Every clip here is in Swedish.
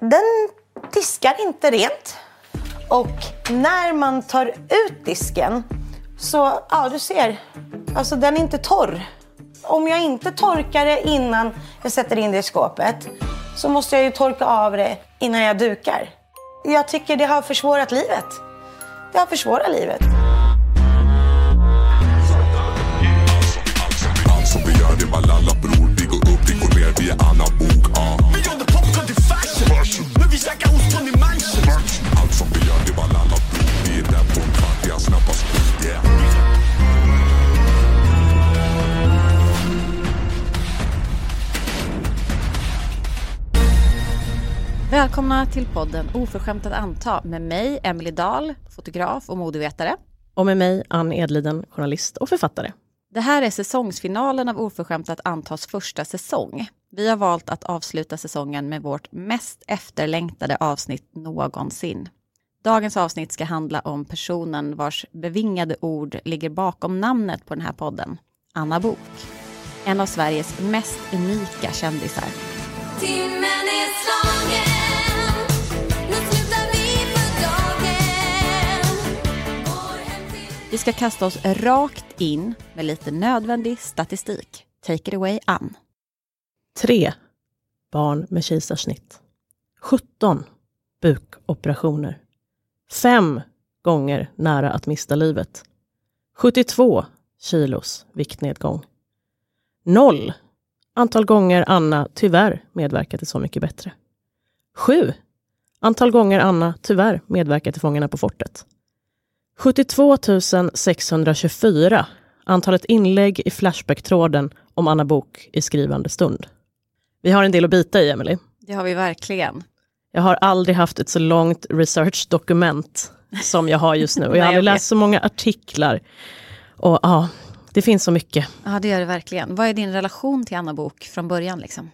Den diskar inte rent. Och när man tar ut disken så, ja du ser, alltså den är inte torr. Om jag inte torkar det innan jag sätter in det i skåpet så måste jag ju torka av det innan jag dukar. Jag tycker det har försvårat livet. Det har försvårat livet. Som vi gör det bror Vi går upp, vi går ner, vi är Anna Välkomna till podden Oförskämt att anta med mig, Emily Dahl, fotograf och modevetare. Och med mig, Ann Edliden, journalist och författare. Det här är säsongsfinalen av Oförskämt att antas första säsong. Vi har valt att avsluta säsongen med vårt mest efterlängtade avsnitt någonsin. Dagens avsnitt ska handla om personen vars bevingade ord ligger bakom namnet på den här podden, Anna Bok. En av Sveriges mest unika kändisar. Timmen är slagen Nu slutar vi för dagen Vi ska kasta oss rakt in med lite nödvändig statistik. Take it away, Ann. Tre barn med kejsarsnitt. 17 bukoperationer. Fem gånger nära att mista livet. 72 kilos viktnedgång. Noll antal gånger Anna tyvärr medverkat Så mycket bättre. Sju antal gånger Anna tyvärr medverkat till Fångarna på fortet. 72 624 antalet inlägg i Flashback-tråden om Anna Bok i skrivande stund. Vi har en del att bita i, Emily. Det har vi verkligen. Jag har aldrig haft ett så långt research-dokument som jag har just nu. Och jag har aldrig läst så många artiklar. Och ja, det finns så mycket. Ja, det gör det verkligen. Vad är din relation till Anna Bok från början? Liksom?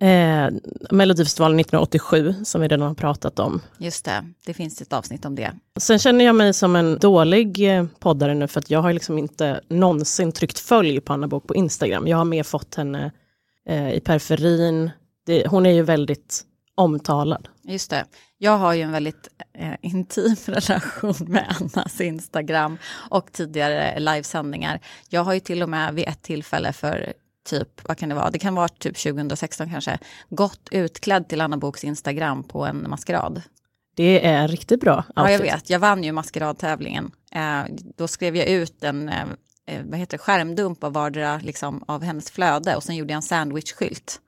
Eh, Melodifestivalen 1987, som vi redan har pratat om. Just det, det finns ett avsnitt om det. Sen känner jag mig som en dålig eh, poddare nu, för att jag har liksom inte någonsin tryckt följ på Anna Bok på Instagram. Jag har mer fått henne eh, i periferin. Det, hon är ju väldigt omtalad. Just det. Jag har ju en väldigt eh, intim relation med Annas Instagram och tidigare livesändningar. Jag har ju till och med vid ett tillfälle för typ, vad kan det vara, det kan vara typ 2016 kanske, gått utklädd till Anna Boks Instagram på en maskerad. Det är riktigt bra. Ja, jag outfit. vet. Jag vann ju maskeradtävlingen. Eh, då skrev jag ut en eh, eh, vad heter det, skärmdump av vardera liksom, av hennes flöde och sen gjorde jag en sandwichskylt.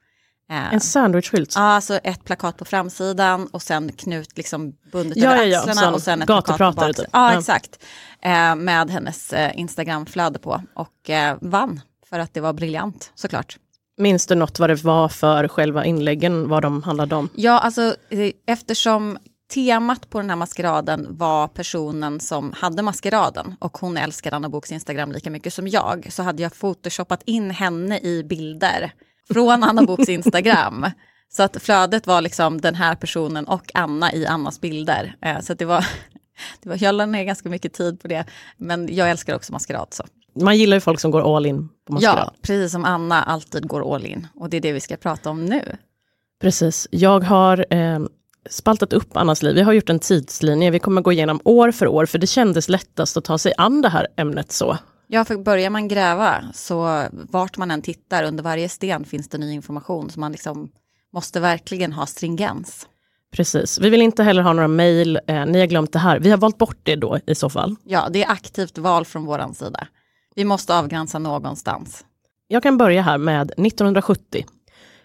Eh, En sandwichskylt. Ja, alltså ett plakat på framsidan och sen knut liksom bundet Ja, över ja, ja, axlarna sån och sen ett plakat på baksidan. typ. Ja, Ja. exakt. Eh, med hennes eh, Instagramflöde på och eh, vann för att det var briljant såklart. Minns du något vad det var för själva inläggen, vad de handlade om? Ja, alltså eh, eftersom temat på den här maskeraden var personen som hade maskeraden och hon älskar Anna Boks Instagram lika mycket som jag så hade jag photoshoppat in henne i bilder från Anna Boks Instagram. Så att flödet var liksom den här personen och Anna i Annas bilder. Eh, Så det var, det var, jag la ner ganska mycket tid på det. Men jag älskar också maskerad. Så. Man gillar ju folk som går all in på maskerad. Ja, precis som Anna alltid går all in. Och det är det vi ska prata om nu. Precis. Jag har eh, spaltat upp Annas liv. Vi har gjort en tidslinje. Vi kommer gå igenom år för år, för det kändes lättast att ta sig an det här ämnet så. Ja, för börjar man gräva så vart man än tittar under varje sten finns det ny information. Så man liksom måste verkligen ha stringens. Precis. Vi vill inte heller ha några mejl. Eh, ni har glömt det här. Vi har valt bort det då i så fall. Ja, det är aktivt val från våran sida. Vi måste avgränsa någonstans. Jag kan börja här med 1970.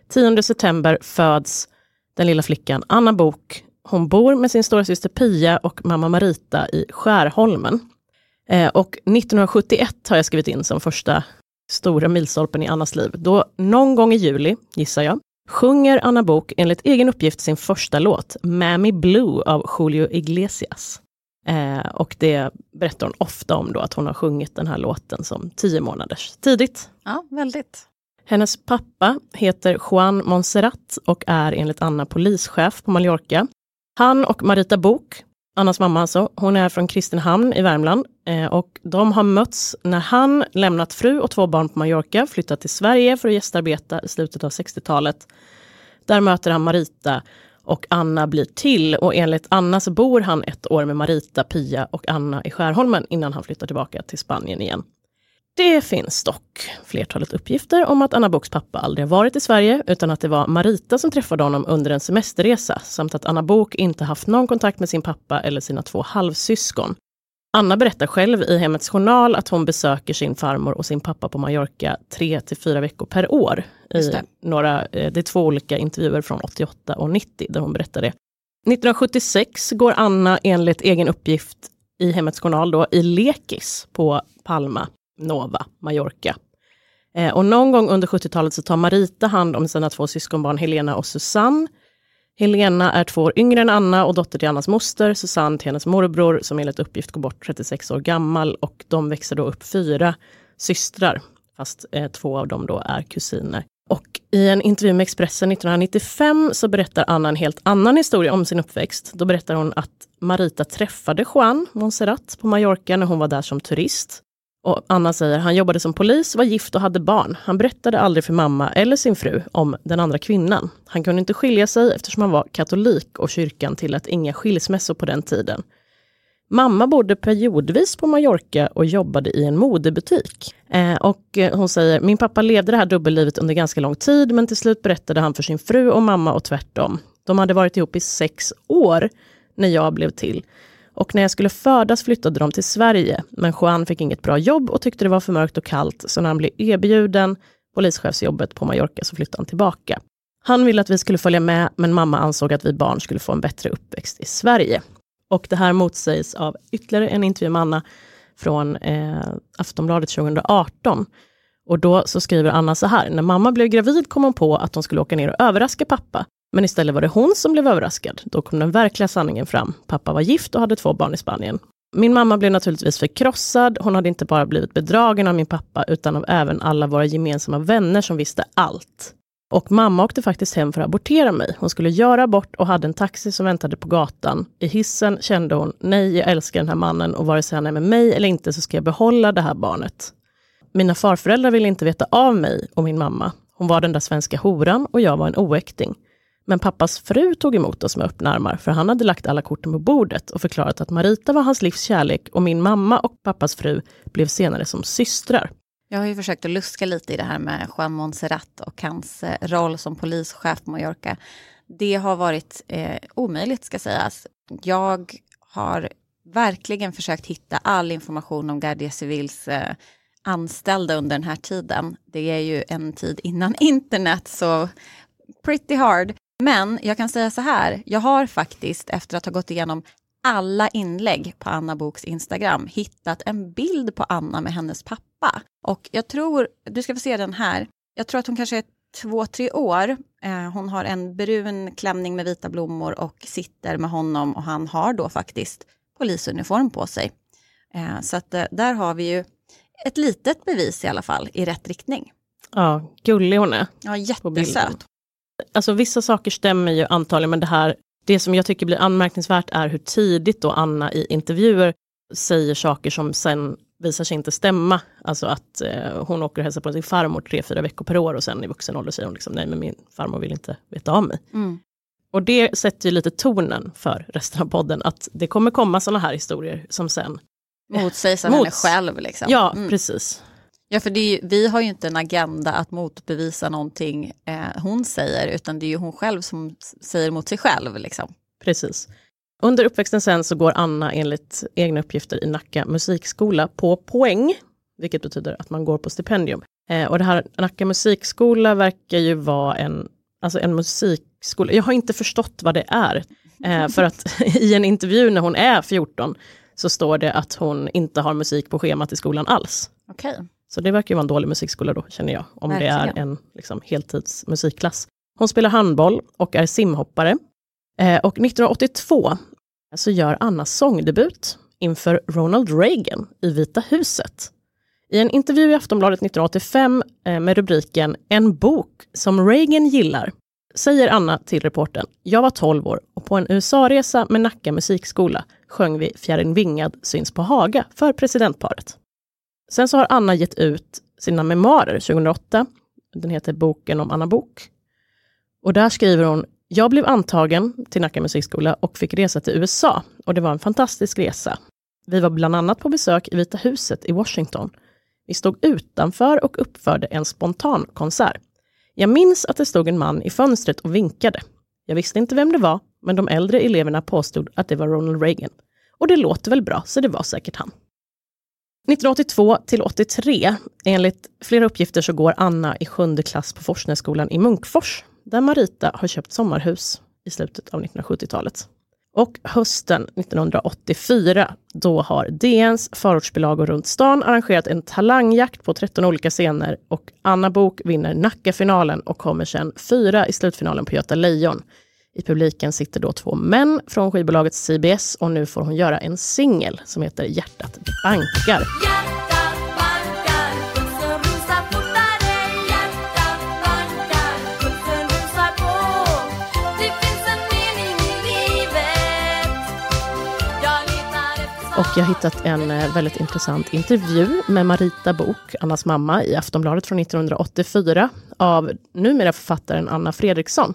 10 september föds den lilla flickan Anna Bok. Hon bor med sin stora syster Pia och mamma Marita i Skärholmen. Eh, och 1971 har jag skrivit in som första stora milstolpen i Annas liv. Då någon gång i juli, gissar jag, sjunger Anna Bok enligt egen uppgift sin första låt, Mammy Blue av Julio Iglesias. Eh, och det berättar hon ofta om då, att hon har sjungit den här låten som tio månaders tidigt. Ja, väldigt. Hennes pappa heter Juan Monserrat och är enligt Anna polischef på Mallorca. Han och Marita Bok, Annas mamma alltså, hon är från Kristinehamn i Värmland eh, och de har mötts när han lämnat fru och två barn på Mallorca, flyttat till Sverige för att gästarbeta i slutet av 60-talet. Där möter han Marita Och Anna blir till och enligt Anna så bor han ett år med Marita, Pia och Anna i Skärholmen innan han flyttar tillbaka till Spanien igen. Det finns dock flertalet uppgifter om att Anna Boks pappa aldrig varit i Sverige utan att det var Marita som träffade honom under en semesterresa samt att Anna Bok inte haft någon kontakt med sin pappa eller sina två halvsyskon. Anna berättar själv i Hemmets Journal att hon besöker sin farmor och sin pappa på Mallorca tre till fyra veckor per år. I det. några, eh, det är två olika intervjuer från 88 och 90 där hon berättar det. 1976 går Anna enligt egen uppgift i Hemmets Journal då, i lekis på Palma, Nova, Mallorca. Eh, och någon gång under 70-talet så tar Marita hand om sina två syskonbarn Helena och Susanne. Helena är två år yngre än Anna och dotter till Annas moster, Susanne till hennes morbror som enligt uppgift går bort 36 år gammal och de växer då upp fyra systrar, fast eh, två av dem då är kusiner. Och i en intervju med Expressen 1995 så berättar Anna en helt annan historia om sin uppväxt. Då berättar hon att Marita träffade Juan Monserrat på Mallorca när hon var där som turist. Och Anna säger, han jobbade som polis, var gift och hade barn. Han berättade aldrig för mamma eller sin fru om den andra kvinnan. Han kunde inte skilja sig eftersom han var katolik och kyrkan tillät inga skilsmässor på den tiden. Mamma bodde periodvis på Mallorca och jobbade i en modebutik. Eh, och eh, hon säger, min pappa levde det här dubbellivet under ganska lång tid, men till slut berättade han för sin fru och mamma och tvärtom. De hade varit ihop i sex år när jag blev till. Och när jag skulle födas flyttade de till Sverige, men Juan fick inget bra jobb och tyckte det var för mörkt och kallt, så när han blev erbjuden polischefsjobbet på Mallorca så flyttade han tillbaka. Han ville att vi skulle följa med, men mamma ansåg att vi barn skulle få en bättre uppväxt i Sverige. Och det här motsägs av ytterligare en intervju med Anna från eh, Aftonbladet 2018. Och då så skriver Anna så här, när mamma blev gravid kom hon på att hon skulle åka ner och överraska pappa. Men istället var det hon som blev överraskad. Då kom den verkliga sanningen fram. Pappa var gift och hade två barn i Spanien. Min mamma blev naturligtvis förkrossad. Hon hade inte bara blivit bedragen av min pappa, utan av även alla våra gemensamma vänner som visste allt. Och mamma åkte faktiskt hem för att abortera mig. Hon skulle göra abort och hade en taxi som väntade på gatan. I hissen kände hon, nej, jag älskar den här mannen och vare sig han är med mig eller inte så ska jag behålla det här barnet. Mina farföräldrar ville inte veta av mig och min mamma. Hon var den där svenska horan och jag var en oäkting. Men pappas fru tog emot oss med öppna armar, för han hade lagt alla korten på bordet och förklarat att Marita var hans livs kärlek och min mamma och pappas fru blev senare som systrar. Jag har ju försökt att luska lite i det här med Juan Montserrat och hans eh, roll som polischef på Mallorca. Det har varit eh, omöjligt ska sägas. Jag har verkligen försökt hitta all information om Guardia Civils eh, anställda under den här tiden. Det är ju en tid innan internet, så pretty hard. Men jag kan säga så här, jag har faktiskt efter att ha gått igenom alla inlägg på Anna Boks Instagram hittat en bild på Anna med hennes pappa. Och jag tror, du ska få se den här, jag tror att hon kanske är två, tre år. Eh, hon har en brun klänning med vita blommor och sitter med honom och han har då faktiskt polisuniform på sig. Eh, så att eh, där har vi ju ett litet bevis i alla fall i rätt riktning. Ja, gullig hon är. Ja, jättesöt. Alltså vissa saker stämmer ju antagligen, men det här, det som jag tycker blir anmärkningsvärt är hur tidigt då Anna i intervjuer säger saker som sen visar sig inte stämma. Alltså att eh, hon åker och hälsar på sin farmor tre, fyra veckor per år och sen i vuxen ålder säger hon liksom nej men min farmor vill inte veta av mig. Mm. Och det sätter ju lite tonen för resten av podden, att det kommer komma sådana här historier som sen, Motsägs av henne Mots- själv. Liksom. ja Mm. precis. Ja, för ju, vi har ju inte en agenda att motbevisa någonting eh, hon säger, utan det är ju hon själv som säger mot sig själv. Liksom. Precis. Under uppväxten sen så går Anna enligt egna uppgifter i Nacka musikskola på poäng, vilket betyder att man går på stipendium. Eh, och det här Nacka musikskola verkar ju vara en, alltså en musikskola. Jag har inte förstått vad det är. Eh, för att i en intervju när hon är 14 så står det att hon inte har musik på schemat i skolan alls. Okej. Så det verkar ju vara en dålig musikskola då, känner jag, om det Verkligen. är en liksom, heltidsmusikklass. Hon spelar handboll och är simhoppare. Eh, och 1982 så gör Anna sångdebut inför Ronald Reagan i Vita huset. I en intervju i Aftonbladet 1985 eh, med rubriken En bok som Reagan gillar säger Anna till reportern, jag var 12 år och på en USA-resa med Nacka musikskola sjöng vi Fjärran vingad syns på Haga för presidentparet. Sen så har Anna gett ut sina memoarer 2008. Den heter Boken om Anna Bok. Och där skriver hon, Jag blev antagen till Nacka musikskola och fick resa till USA. Och det var en fantastisk resa. Vi var bland annat på besök i Vita huset i Washington. Vi stod utanför och uppförde en spontan konsert. Jag minns att det stod en man i fönstret och vinkade. Jag visste inte vem det var, men de äldre eleverna påstod att det var Ronald Reagan. Och det låter väl bra, så det var säkert han. 1982 till 83, enligt flera uppgifter så går Anna i sjunde klass på Forsnässkolan i Munkfors, där Marita har köpt sommarhus i slutet av 1970-talet. Och hösten 1984, då har DNs förortsbilagor runt stan arrangerat en talangjakt på 13 olika scener och Anna Bok vinner Nackafinalen och kommer sen fyra i slutfinalen på Göta Lejon. I publiken sitter då två män från skivbolaget CBS och nu får hon göra en singel som heter Hjärtat bankar. Och jag har hittat en eh, väldigt intressant intervju med Marita Bok, Annas mamma, i Aftonbladet från 1984 av numera författaren Anna Fredriksson.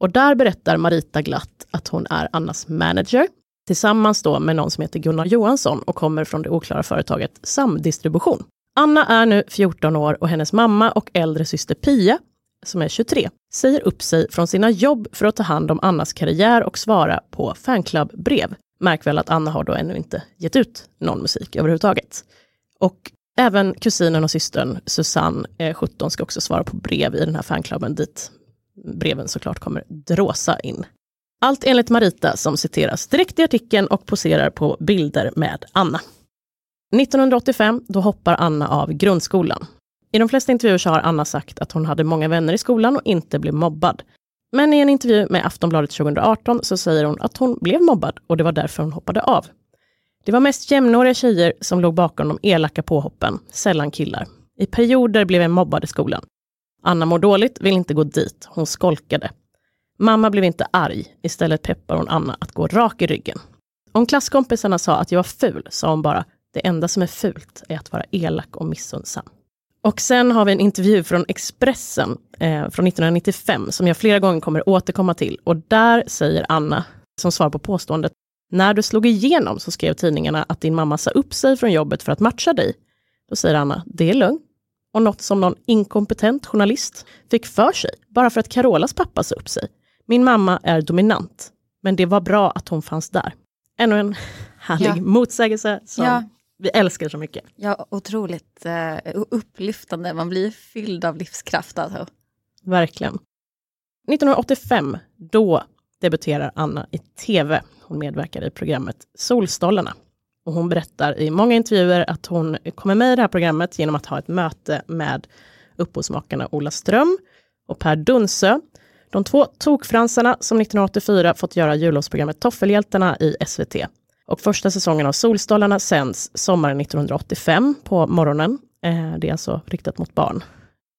Och där berättar Marita glatt att hon är Annas manager, tillsammans då med någon som heter Gunnar Johansson och kommer från det oklara företaget Samdistribution. Anna är nu 14 år och hennes mamma och äldre syster Pia, som är 23, säger upp sig från sina jobb för att ta hand om Annas karriär och svara på fanclubbrev. Märk väl att Anna har då ännu inte gett ut någon musik överhuvudtaget. Och även kusinen och systern Susanne, eh, 17, ska också svara på brev i den här fanklubben dit breven såklart kommer dråsa in. Allt enligt Marita som citeras direkt i artikeln och poserar på bilder med Anna. 1985, då hoppar Anna av grundskolan. I de flesta intervjuer så har Anna sagt att hon hade många vänner i skolan och inte blev mobbad. Men i en intervju med Aftonbladet 2018 så säger hon att hon blev mobbad och det var därför hon hoppade av. Det var mest jämnåriga tjejer som låg bakom de elaka påhoppen, sällan killar. I perioder blev jag mobbad i skolan. Anna mår dåligt, vill inte gå dit. Hon skolkade. Mamma blev inte arg. Istället peppar hon Anna att gå rak i ryggen. Om klasskompisarna sa att jag var ful sa hon bara, det enda som är fult är att vara elak och missundsam. Och sen har vi en intervju från Expressen eh, från 1995 som jag flera gånger kommer återkomma till. Och där säger Anna, som svar på påståendet, när du slog igenom så skrev tidningarna att din mamma sa upp sig från jobbet för att matcha dig. Då säger Anna, det är lugnt. Och något som någon inkompetent journalist fick för sig, bara för att Carolas pappa sa upp sig. Min mamma är dominant, men det var bra att hon fanns där. Ännu en härlig Ja. motsägelse som Ja. vi älskar så mycket. Ja, otroligt eh, upplyftande. Man blir fylld av livskraft. Alltså. Verkligen. 1985, då debuterar Anna i tv. Hon medverkar i programmet Solstolarna. Och hon berättar i många intervjuer att hon kommer med i det här programmet genom att ha ett möte med upphovsmakarna Ola Ström och Per Dunsö. De två tokfransarna som 1984 fått göra jullovsprogrammet Toffelhjältarna i SVT. Och första säsongen av Solstolarna sänds sommaren 1985 på morgonen. Eh, det är alltså riktat mot barn.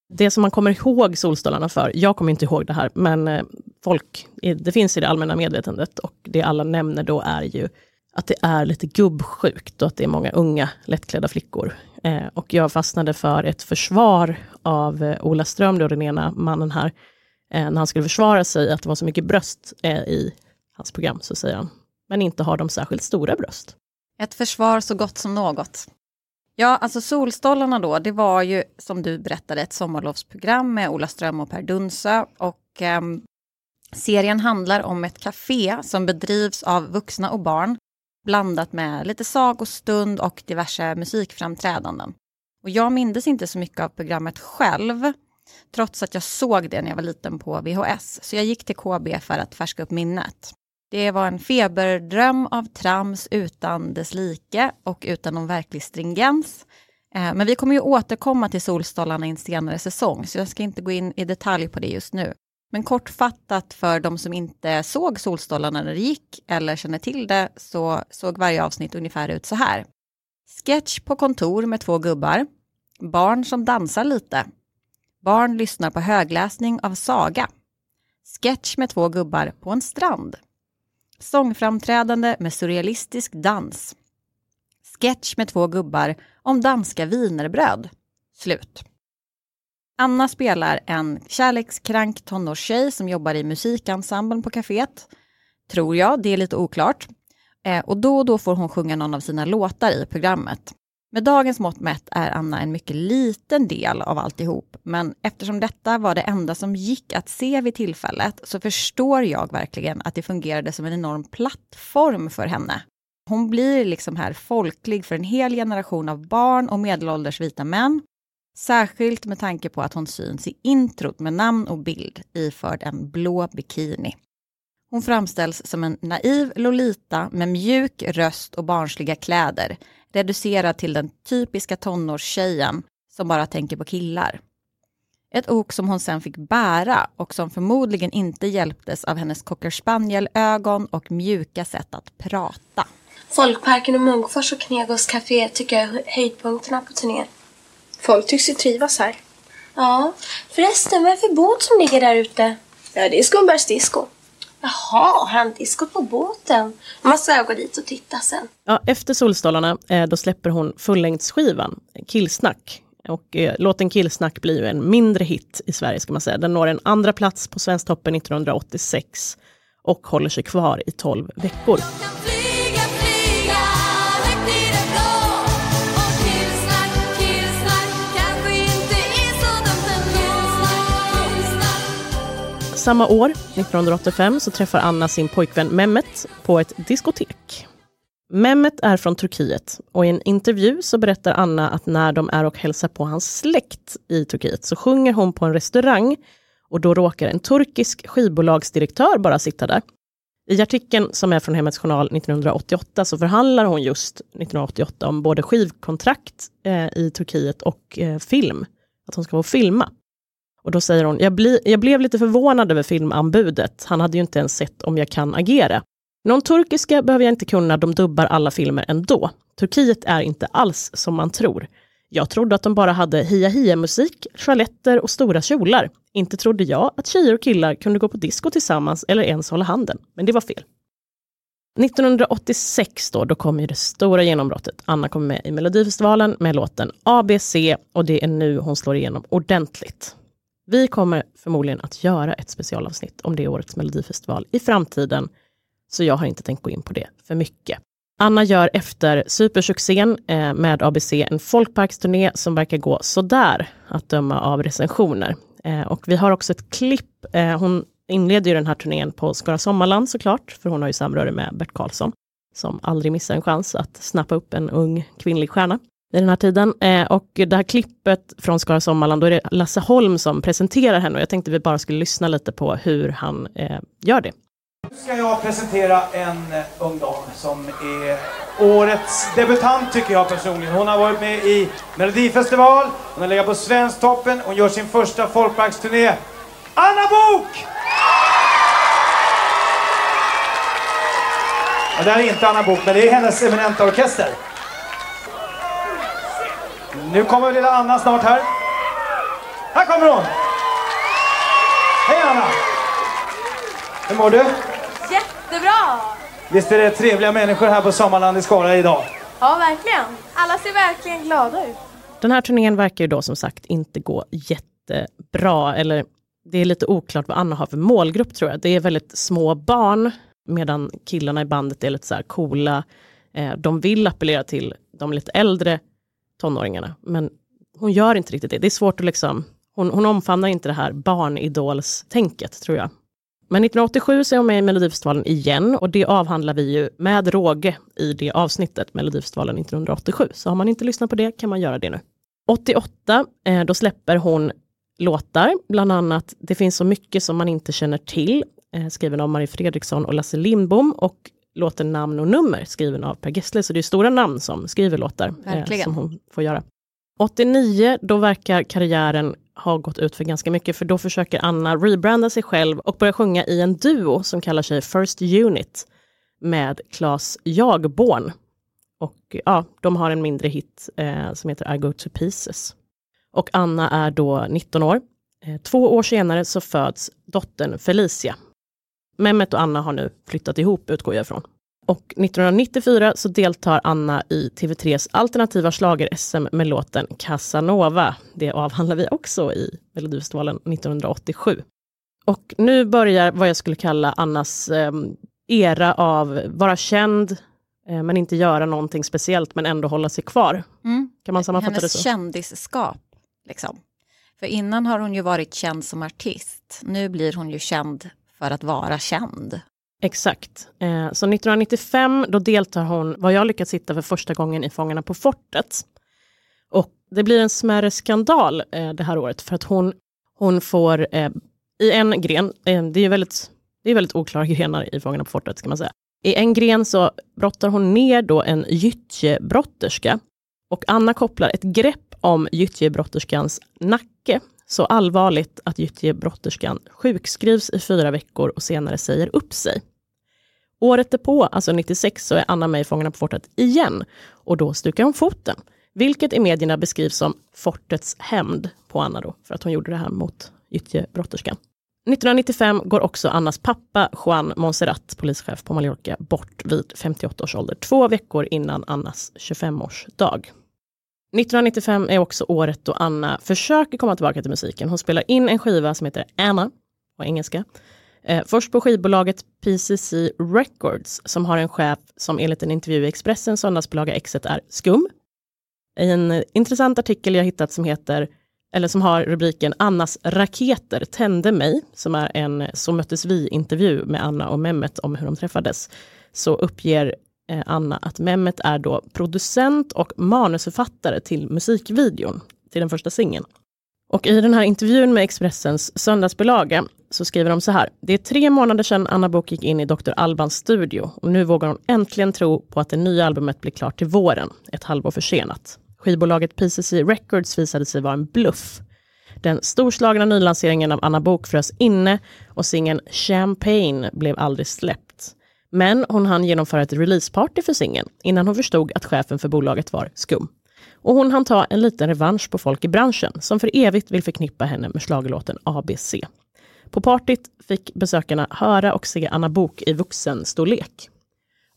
Det som man kommer ihåg Solstolarna för, jag kommer inte ihåg det här, men eh, folk, det finns i det allmänna medvetandet och det alla nämner då är ju att det är lite gubbsjukt och att det är många unga lättklädda flickor. Eh, och jag fastnade för ett försvar av eh, Ola Ström, då den ena mannen här, eh, när han skulle försvara sig att det var så mycket bröst eh, i hans program, så säger han, men inte har de särskilt stora bröst. Ett försvar så gott som något. Ja, alltså Solstollarna då, det var ju som du berättade ett sommarlovsprogram med Ola Ström och Per Dunsö. Och ehm, serien handlar om ett café som bedrivs av vuxna och barn blandat med lite sagostund och diverse musikframträdanden. Och jag mindes inte så mycket av programmet själv, trots att jag såg det när jag var liten på VHS. Så jag gick till KB för att färska upp minnet. Det var en feberdröm av trams utan dess like och utan någon verklig stringens. Eh, men vi kommer ju återkomma till Solstollarna i en senare säsong, så jag ska inte gå in i detalj på det just nu. Men kortfattat för de som inte såg Solstolarna när det gick eller känner till det så såg varje avsnitt ungefär ut så här. Sketch på kontor med två gubbar. Barn som dansar lite. Barn lyssnar på högläsning av saga. Sketch med två gubbar på en strand. Sångframträdande med surrealistisk dans. Sketch med två gubbar om danska wienerbröd. Slut. Anna spelar en kärlekskrank tonårstjej som jobbar i musikensemblen på kaféet. Tror jag, det är lite oklart. Eh, och då och då får hon sjunga någon av sina låtar i programmet. Med dagens mått mätt är Anna en mycket liten del av alltihop, men eftersom detta var det enda som gick att se vid tillfället så förstår jag verkligen att det fungerade som en enorm plattform för henne. Hon blir liksom här folklig för en hel generation av barn och medelålders vita män, särskilt med tanke på att hon syns i introt med namn och bild iförd en blå bikini. Hon framställs som en naiv Lolita med mjuk röst och barnsliga kläder, reducerad till den typiska tonårstjejen som bara tänker på killar. Ett ok som hon sen fick bära och som förmodligen inte hjälptes av hennes cocker spaniel-ögon och mjuka sätt att prata. Folkparken och Munkfors och Knegos café tycker jag är höjdpunkterna på turnén. Folk tycks ju trivas här. Ja, förresten, vad är det för båt som ligger där ute? Ja, det är Skumbergs disco. Jaha, har han disco på båten? Jag måste gå dit och titta sen. Ja, efter Solstolarna eh, då släpper hon fullängdsskivan Killsnack. Och eh, låten Killsnack blir ju en mindre hit i Sverige ska man säga. Den når en andra plats på Svensktoppen 1986 och håller sig kvar i 12 veckor. Samma år, 1985, så träffar Anna sin pojkvän Mehmet på ett diskotek. Mehmet är från Turkiet och i en intervju så berättar Anna att när de är och hälsar på hans släkt i Turkiet så sjunger hon på en restaurang och då råkar en turkisk skivbolagsdirektör bara sitta där. I artikeln som är från Hemmets Journal 1988 så förhandlar hon just 1988 om både skivkontrakt eh, i Turkiet och eh, film. Att hon ska få filma. Och då säger hon, jag, bli, jag blev lite förvånad över filmanbudet. Han hade ju inte ens sett om jag kan agera. Någon turkiska behöver jag inte kunna, de dubbar alla filmer ändå. Turkiet är inte alls som man tror. Jag trodde att de bara hade hia-hia-musik, toaletter och stora kjolar. Inte trodde jag att tjejer och killar kunde gå på disco tillsammans eller ens hålla handen. Men det var fel. 1986 då, då kom ju det stora genombrottet. Anna kom med i Melodifestivalen med låten ABC och det är nu hon slår igenom ordentligt. Vi kommer förmodligen att göra ett specialavsnitt om det årets Melodifestival i framtiden, så jag har inte tänkt gå in på det för mycket. Anna gör efter supersuccén eh, med ABC en folkparksturné som verkar gå sådär, att döma av recensioner. Eh, och vi har också ett klipp, eh, hon inleder ju den här turnén på Skara Sommarland såklart, för hon har ju samröre med Bert Karlsson, som aldrig missar en chans att snappa upp en ung kvinnlig stjärna i den här tiden. Eh, och det här klippet från Skara Sommarland, då är det Lasse Holm som presenterar henne och jag tänkte vi bara skulle lyssna lite på hur han eh, gör det. Nu ska jag presentera en eh, ung dam som är årets debutant tycker jag personligen. Hon har varit med i Melodifestival, hon har legat på Svensktoppen, hon gör sin första folkparksturné. Anna Bok! Ja, det här är inte Anna Bok, men det är hennes eminenta orkester. Nu kommer lilla Anna snart här. Här kommer hon! Hej Anna! Hur mår du? Jättebra! Visst är det trevliga människor här på Sommarland i Skara idag? Ja, verkligen. Alla ser verkligen glada ut. Den här turnén verkar ju då som sagt inte gå jättebra, eller det är lite oklart vad Anna har för målgrupp tror jag. Det är väldigt små barn, medan killarna i bandet är lite så här coola. Eh, de vill appellera till de lite äldre tonåringarna, men hon gör inte riktigt det. Det är svårt att liksom, hon, hon omfamnar inte det här barnidolstänket, tror jag. Men 1987 så är hon med i Melodifestivalen igen och det avhandlar vi ju med råge i det avsnittet, Melodifestivalen 1987. Så har man inte lyssnat på det kan man göra det nu. 88, eh, då släpper hon låtar, bland annat Det finns så mycket som man inte känner till, eh, skriven av Marie Fredriksson och Lasse Lindbom och låten Namn och nummer, skriven av Per Gessle. Så det är stora namn som skriver låtar eh, som hon får göra. 89, då verkar karriären ha gått ut för ganska mycket, för då försöker Anna rebranda sig själv och börja sjunga i en duo som kallar sig First Unit med Claes Jagborn. Och ja, de har en mindre hit eh, som heter I go to pieces. Och Anna är då 19 år. Eh, två år senare så föds dottern Felicia. Mehmet och Anna har nu flyttat ihop, utgår jag ifrån. Och 1994 så deltar Anna i TV3s alternativa schlager-SM med låten Casanova. Det avhandlar vi också i Melodifestivalen 1987. Och nu börjar vad jag skulle kalla Annas eh, era av vara känd, eh, men inte göra någonting speciellt, men ändå hålla sig kvar. Mm. Kan man sammanfatta det Hennes så? kändisskap. Liksom. För innan har hon ju varit känd som artist. Nu blir hon ju känd för att vara känd. Exakt. Eh, så 1995 då deltar hon, vad jag lyckats hitta för första gången i Fångarna på fortet. Och det blir en smärre skandal eh, det här året för att hon, hon får eh, i en gren, eh, det är väldigt, det är väldigt oklara grenar i Fångarna på fortet ska man säga. I en gren så brottar hon ner då en gyttjebrotterska och Anna kopplar ett grepp om gyttjebrotterskans nacke så allvarligt att gyttjebrotterskan sjukskrivs i fyra veckor och senare säger upp sig. Året därpå, alltså 96, så är Anna med i Fångarna på fortet igen och då stukar hon foten, vilket i medierna beskrivs som fortets hämnd på Anna då, för att hon gjorde det här mot gyttjebrotterskan. 1995 går också Annas pappa Juan Monserrat, polischef på Mallorca, bort vid 58 års ålder, två veckor innan Annas 25-årsdag. 1995 är också året då Anna försöker komma tillbaka till musiken. Hon spelar in en skiva som heter Anna på engelska. Eh, först på skivbolaget PCC Records som har en chef som enligt en intervju i Expressen söndagsbilaga Exet är skum. I en eh, intressant artikel jag hittat som heter eller som har rubriken Annas raketer tände mig, som är en eh, Så möttes vi-intervju med Anna och Mehmet om hur de träffades, så uppger Eh, Anna att Mehmet är då producent och manusförfattare till musikvideon till den första singeln. Och i den här intervjun med Expressens söndagsbilaga så skriver de så här. Det är tre månader sedan Anna Bok gick in i Dr. Albans studio och nu vågar hon äntligen tro på att det nya albumet blir klart till våren, ett halvår försenat. Skivbolaget PCC Records visade sig vara en bluff. Den storslagna nylanseringen av Anna Bok frös inne och singeln Champagne blev aldrig släppt. Men hon hann genomföra ett releaseparty för singeln innan hon förstod att chefen för bolaget var skum. Och hon hann ta en liten revansch på folk i branschen som för evigt vill förknippa henne med schlagerlåten ABC. På partyt fick besökarna höra och se Anna Bok i vuxenstorlek.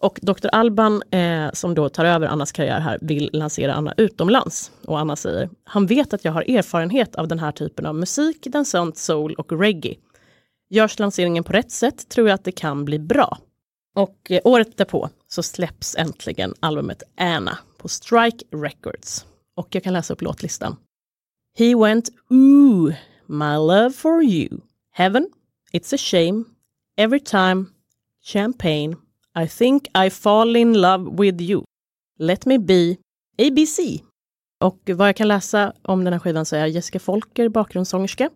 Och Dr. Alban, eh, som då tar över Annas karriär här, vill lansera Anna utomlands. Och Anna säger, han vet att jag har erfarenhet av den här typen av musik, dansant, soul och reggae. Görs lanseringen på rätt sätt tror jag att det kan bli bra. Och eh, året därpå så släpps äntligen albumet Anna på Strike Records. Och jag kan läsa upp låtlistan. He went ooh, my love for you. Heaven, It's a shame, Every time, Champagne, I think I fall in love with you. Let me be, ABC. Och vad jag kan läsa om den här skivan så är Jessica Folker bakgrundssångerska.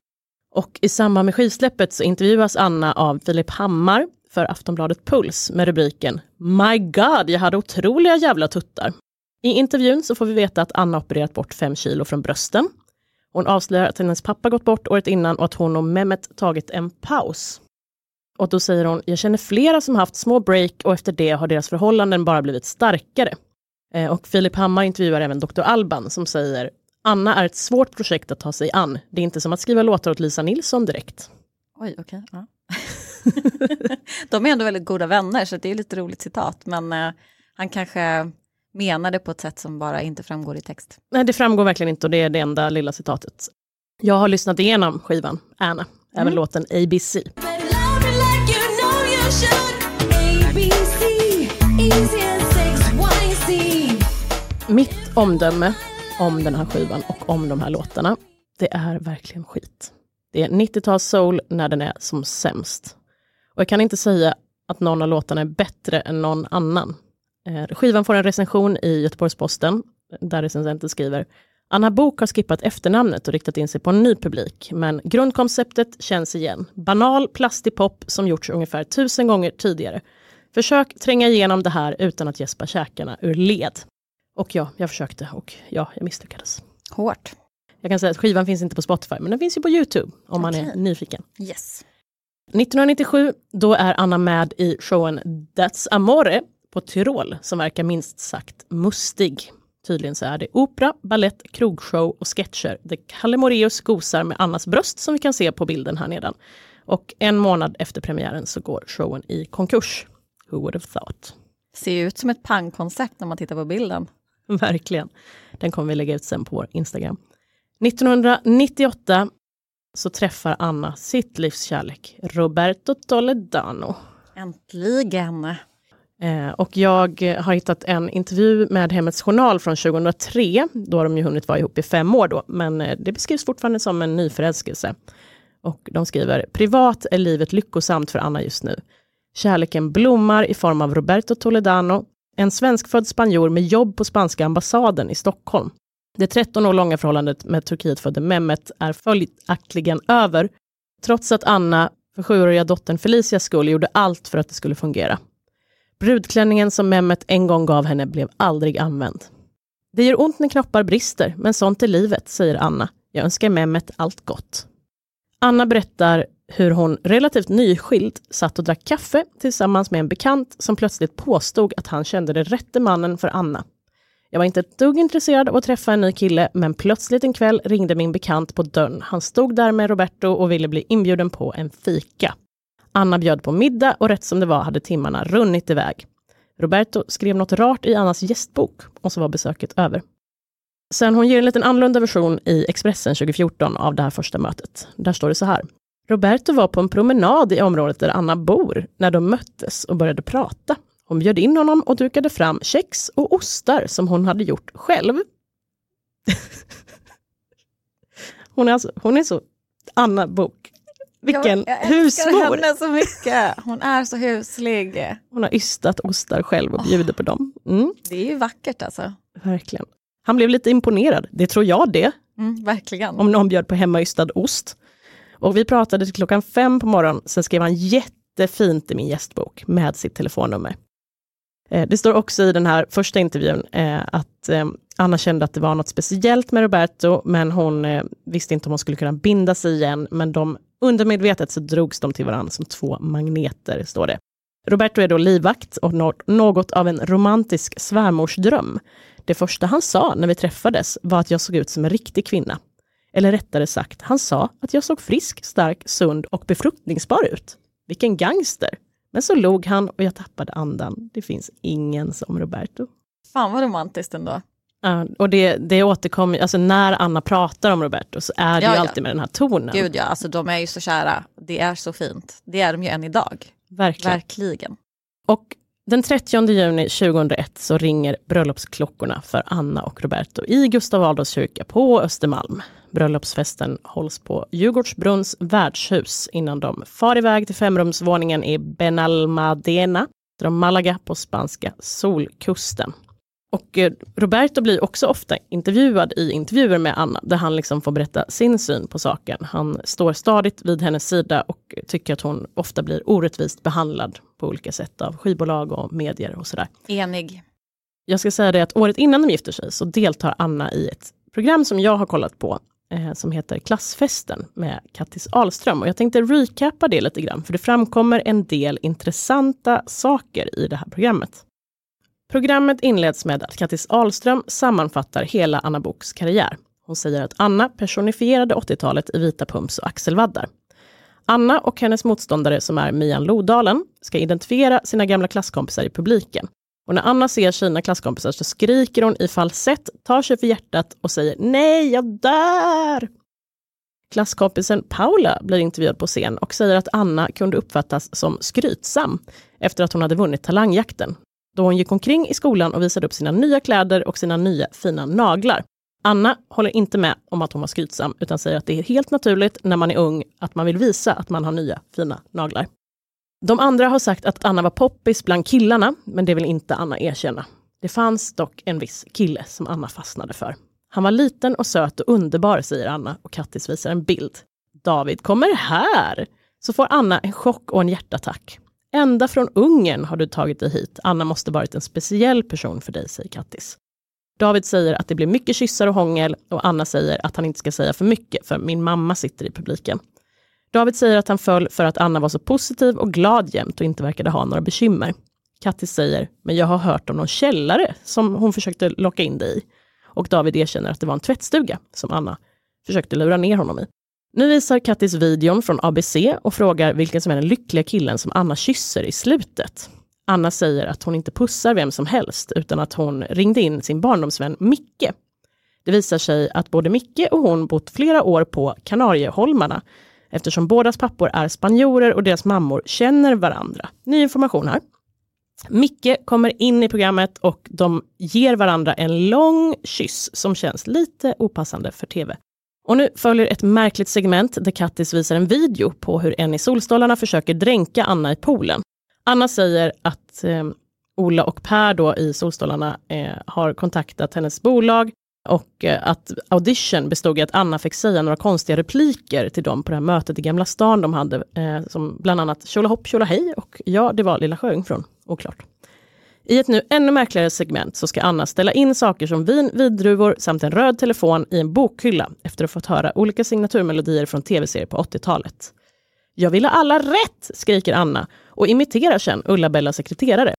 Och i samband med skivsläppet så intervjuas Anna av Filip Hammar för Aftonbladet Puls med rubriken My God, jag hade otroliga jävla tuttar. I intervjun så får vi veta att Anna opererat bort fem kilo från brösten. Hon avslöjar att hennes pappa gått bort året innan och att hon och Mehmet tagit en paus. Och då säger hon, jag känner flera som haft små break och efter det har deras förhållanden bara blivit starkare. Eh, och Filip Hammar intervjuar även Dr. Alban som säger, Anna är ett svårt projekt att ta sig an. Det är inte som att skriva låtar åt Lisa Nilsson direkt. Oj, okej. ja. De är ändå väldigt goda vänner, så det är lite roligt citat. Men eh, han kanske menar det på ett sätt som bara inte framgår i text. Nej, det framgår verkligen inte och det är det enda lilla citatet. Jag har lyssnat igenom skivan, Anna, även Mm. låten ABC. Mitt omdöme om den här skivan och om de här låtarna, det är verkligen skit. Det är 90-tals soul när den är som sämst. Och jag kan inte säga att någon av låtarna är bättre än någon annan. Eh, Skivan får en recension i Göteborgs-Posten, där recensenten skriver Anna Bok har skippat efternamnet och riktat in sig på en ny publik, men grundkonceptet känns igen. Banal, plastig pop som gjorts ungefär tusen gånger tidigare. Försök tränga igenom det här utan att gäspa käkarna ur led. Och ja, jag försökte och ja, jag misslyckades. Hårt. Jag kan säga att skivan finns inte på Spotify, men den finns ju på YouTube om man är nyfiken. Yes. 1997, då är Anna med i showen That's Amore på Tyrol, som verkar minst sagt mustig. Tydligen så är det opera, ballett, krogshow och sketcher. The Kalle Moraeus gosar med Annas bröst som vi kan se på bilden här nedan. Och en månad efter premiären så går showen i konkurs. Who would have thought? Ser ut som ett pangkoncept när man tittar på bilden. Verkligen. Den kommer vi lägga ut sen på vår Instagram. 1998 så träffar Anna sitt livs kärlek, Roberto Toledano. Äntligen! Eh, och jag har hittat en intervju med Hemmets Journal från 2003. Då har de ju hunnit vara ihop i fem år då, men eh, det beskrivs fortfarande som en ny förälskelse. Och de skriver, privat är livet lyckosamt för Anna just nu. Kärleken blommar i form av Roberto Toledano, en svenskfödd spanjor med jobb på spanska ambassaden i Stockholm. Det 13 år långa förhållandet med Turkietfödde Mehmet är följaktligen över, trots att Anna för sjuåriga dottern Felicias skull gjorde allt för att det skulle fungera. Brudklänningen som Mehmet en gång gav henne blev aldrig använd. Det gör ont när knoppar brister, men sånt är livet, säger Anna. Jag önskar Mehmet allt gott. Anna berättar hur hon relativt nyskild satt och drack kaffe tillsammans med en bekant som plötsligt påstod att han kände den rätte mannen för Anna. Jag var inte ett dugg intresserad av att träffa en ny kille, men plötsligt en kväll ringde min bekant på dörren. Han stod där med Roberto och ville bli inbjuden på en fika. Anna bjöd på middag och rätt som det var hade timmarna runnit iväg. Roberto skrev något rart i Annas gästbok och så var besöket över. Sen hon ger en liten annorlunda version i Expressen 2014 av det här första mötet. Där står det så här. Roberto var på en promenad i området där Anna bor när de möttes och började prata. Hon bjöd in honom och dukade fram kex och ostar som hon hade gjort själv. hon, är alltså, hon är så Anna Bok. Vilken jag, jag husmor! henne så mycket. Hon är så huslig. Hon har ystat ostar själv och bjuder på dem. Mm, Det är ju vackert alltså. verkligen. Han blev lite imponerad, det tror jag det, Mm, verkligen. om någon bjöd på hemmaystad ost. Och vi pratade till klockan fem på morgonen, sen skrev han jättefint i min gästbok med sitt telefonnummer. Eh, det står också i den här första intervjun eh, att eh, Anna kände att det var något speciellt med Roberto, men hon visste inte om hon skulle kunna binda sig igen, men de undermedvetet så drogs de till varandra som två magneter, står det. Roberto är då livvakt och något av en romantisk svärmorsdröm. Det första han sa när vi träffades var att jag såg ut som en riktig kvinna. Eller rättare sagt, han sa att jag såg frisk, stark, sund och befruktningsbar ut. Vilken gangster! Men så log han och jag tappade andan. Det finns ingen som Roberto. Fan vad romantiskt ändå. Ja, och det, det återkommer, alltså när Anna pratar om Roberto så är det Ja, ju ja. alltid med den här tonen. Gud ja, alltså de är ju så kära. Det är så fint. Det är de ju än idag. Verkligen. Verkligen. Och den 30 juni 2001 så ringer bröllopsklockorna för Anna och Roberto i Gustav Adolfs kyrka på Östermalm. Bröllopsfesten hålls på Djurgårdsbrunns värdshus innan de far iväg till femrumsvåningen i Benalmadena, där de Malaga på spanska solkusten. Och eh, Roberto blir också ofta intervjuad i intervjuer med Anna, där han liksom får berätta sin syn på saken. Han står stadigt vid hennes sida och tycker att hon ofta blir orättvist behandlad på olika sätt av skivbolag och medier och sådär. Enig. Jag ska säga det att året innan de gifter sig så deltar Anna i ett program som jag har kollat på eh, som heter Klassfesten med Kattis Ahlström. Och jag tänkte recappa det lite grann, för det framkommer en del intressanta saker i det här programmet. Programmet inleds med att Kattis Ahlström sammanfattar hela Anna Boks karriär. Hon säger att Anna personifierade 80-talet i vita pumps och axelvaddar. Anna och hennes motståndare som är Mian Lodalen ska identifiera sina gamla klasskompisar i publiken. Och när Anna ser sina klasskompisar så skriker hon i falsett, tar sig för hjärtat och säger nej, jag dör! Klasskompisen Paula blir intervjuad på scen och säger att Anna kunde uppfattas som skrytsam efter att hon hade vunnit talangjakten. Då hon gick omkring i skolan och visade upp sina nya kläder och sina nya fina naglar. Anna håller inte med om att hon var skrytsam, utan säger att det är helt naturligt när man är ung att man vill visa att man har nya fina naglar. De andra har sagt att Anna var poppis bland killarna, men det vill inte Anna erkänna. Det fanns dock en viss kille som Anna fastnade för. Han var liten och söt och underbar, säger Anna och Kattis visar en bild. David kommer här! Så får Anna en chock och en hjärtattack. Ända från Ungern har du tagit dig hit. Anna måste varit en speciell person för dig, säger Kattis. David säger att det blir mycket kyssar och hångel och Anna säger att han inte ska säga för mycket för min mamma sitter i publiken. David säger att han föll för att Anna var så positiv och glad jämt och inte verkade ha några bekymmer. Kattis säger, men jag har hört om någon källare som hon försökte locka in dig i. Och David erkänner att det var en tvättstuga som Anna försökte lura ner honom i. Nu visar Kattis videon från ABC och frågar vilken som är den lyckliga killen som Anna kysser i slutet. Anna säger att hon inte pussar vem som helst utan att hon ringde in sin barndomsvän Micke. Det visar sig att både Micke och hon bott flera år på Kanarieholmarna eftersom bådas pappor är spanjorer och deras mammor känner varandra. Ny information här. Micke kommer in i programmet och de ger varandra en lång kyss som känns lite opassande för tv. Och nu följer ett märkligt segment där Kattis visar en video på hur en i Solstolarna försöker dränka Anna i poolen. Anna säger att eh, Ola och Per då i Solstolarna eh, har kontaktat hennes bolag och eh, att audition bestod i att Anna fick säga några konstiga repliker till dem på det här mötet i Gamla stan de hade, eh, som bland annat tjolahopp tjolahej och ja, det var Lilla Sjöjungfrun, oklart. I ett nu ännu märkligare segment så ska Anna ställa in saker som vin, vidruvor samt en röd telefon i en bokhylla efter att ha fått höra olika signaturmelodier från tv-serier på 80-talet. Jag vill ha alla rätt, skriker Anna och imiterar sen Ulla-Bellas sekreterare.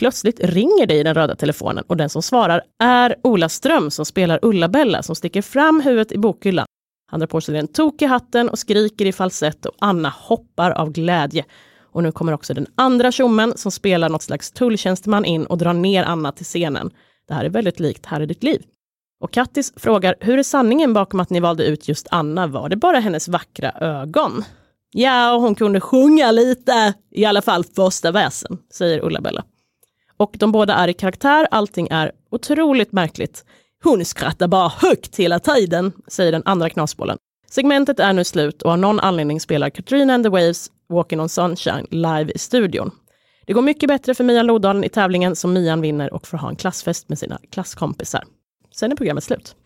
Plötsligt ringer det i den röda telefonen och den som svarar är Ola Ström som spelar Ulla-Bella som sticker fram huvudet i bokhyllan. Han drar på sig den tokiga hatten och skriker i falsett och Anna hoppar av glädje. Och nu kommer också den andra tjommen som spelar något slags tulltjänsteman in och drar ner Anna till scenen. Det här är väldigt likt Här är ditt liv. Och Kattis frågar, hur är sanningen bakom att ni valde ut just Anna? Var det bara hennes vackra ögon? Ja, och hon kunde sjunga lite, i alla fall första versen, säger Ulla-Bella. Och de båda är i karaktär, allting är otroligt märkligt. Hon skrattar bara högt hela tiden, säger den andra knasbollen. Segmentet är nu slut och av någon anledning spelar Katrina and the Waves Walking on Sunshine live i studion. Det går mycket bättre för Mian Lodalen i tävlingen som Mian vinner och får ha en klassfest med sina klasskompisar. Sen är programmet slut.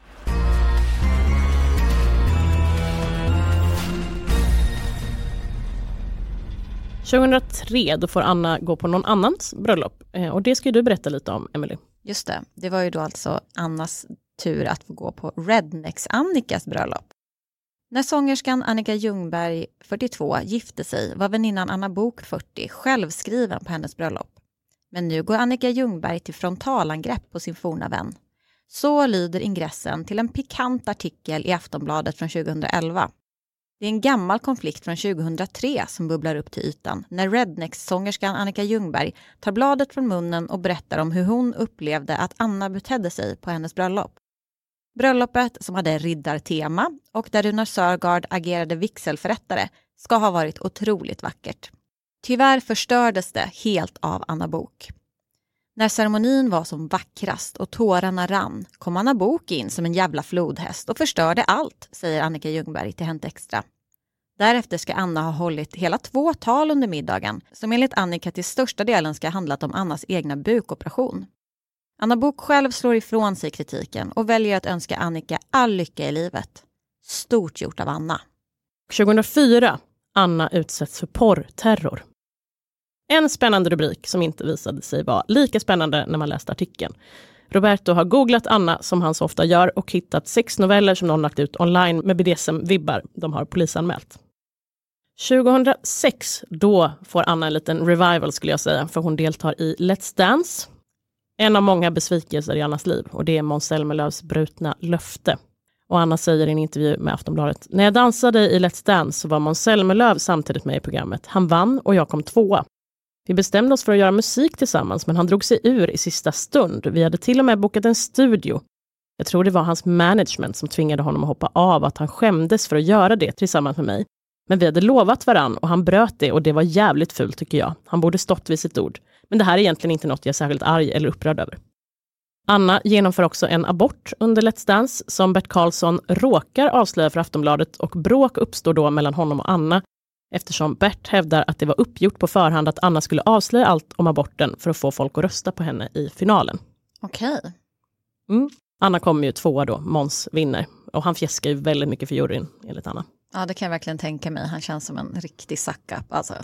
–2003, då får Anna gå på någon annans bröllop. Eh, och det ska ju du berätta lite om, Emily. Just det, det var ju då alltså Annas tur att få gå på Rednecks-Annikas bröllop. När sångerskan Annika Ljungberg, 42, gifte sig var väninnan Anna Bok 40 självskriven på hennes bröllop. Men nu går Annika Ljungberg till frontalangrepp på sin forna vän. Så lyder ingressen till en pikant artikel i Aftonbladet från 2011. Det är en gammal konflikt från 2003 som bubblar upp till ytan när Rednex-sångerskan Annika Ljungberg tar bladet från munnen och berättar om hur hon upplevde att Anna betedde sig på hennes bröllop. Bröllopet, som hade riddartema och där Runar Sörgard agerade vigselförrättare, ska ha varit otroligt vackert. Tyvärr förstördes det helt av Anna Bok. När ceremonin var som vackrast och tårarna rann kom Anna Bok in som en jävla flodhäst och förstörde allt, säger Annika Ljungberg till Hänt Extra. Därefter ska Anna ha hållit hela två tal under middagen som enligt Annika till största delen ska ha handlat om Annas egna bukoperation. Anna Bok själv slår ifrån sig kritiken och väljer att önska Annika all lycka i livet. Stort gjort av Anna. 2004, Anna utsätts för porrterror. En spännande rubrik som inte visade sig vara lika spännande när man läste artikeln. Roberto har googlat Anna som han så ofta gör och hittat sex noveller som någon lagt ut online med BDSM-vibbar. De har polisanmält. 2006, då får Anna en liten revival skulle jag säga, för hon deltar i Let's Dance. En av många besvikelser i Annas liv och det är Måns Zelmerlöws brutna löfte. Och Anna säger i en intervju med Aftonbladet, när jag dansade i Let's Dance så var Måns Zelmerlöw samtidigt med i programmet. Han vann och jag kom tvåa. Vi bestämde oss för att göra musik tillsammans, men han drog sig ur i sista stund. Vi hade till och med bokat en studio. Jag tror det var hans management som tvingade honom att hoppa av, att han skämdes för att göra det tillsammans med mig. Men vi hade lovat varann och han bröt det och det var jävligt fult tycker jag. Han borde stått vid sitt ord. Men det här är egentligen inte något jag är särskilt arg eller upprörd över. Anna genomför också en abort under Let's Dance som Bert Karlsson råkar avslöja för Aftonbladet och bråk uppstår då mellan honom och Anna eftersom Bert hävdar att det var uppgjort på förhand att Anna skulle avslöja allt om aborten för att få folk att rösta på henne i finalen. Okej. Mm. Anna kommer ju tvåa då, Måns vinner. Och han fjäskar ju väldigt mycket för juryn, enligt Anna. Ja, det kan jag verkligen tänka mig. Han känns som en riktig suck-up. Alltså.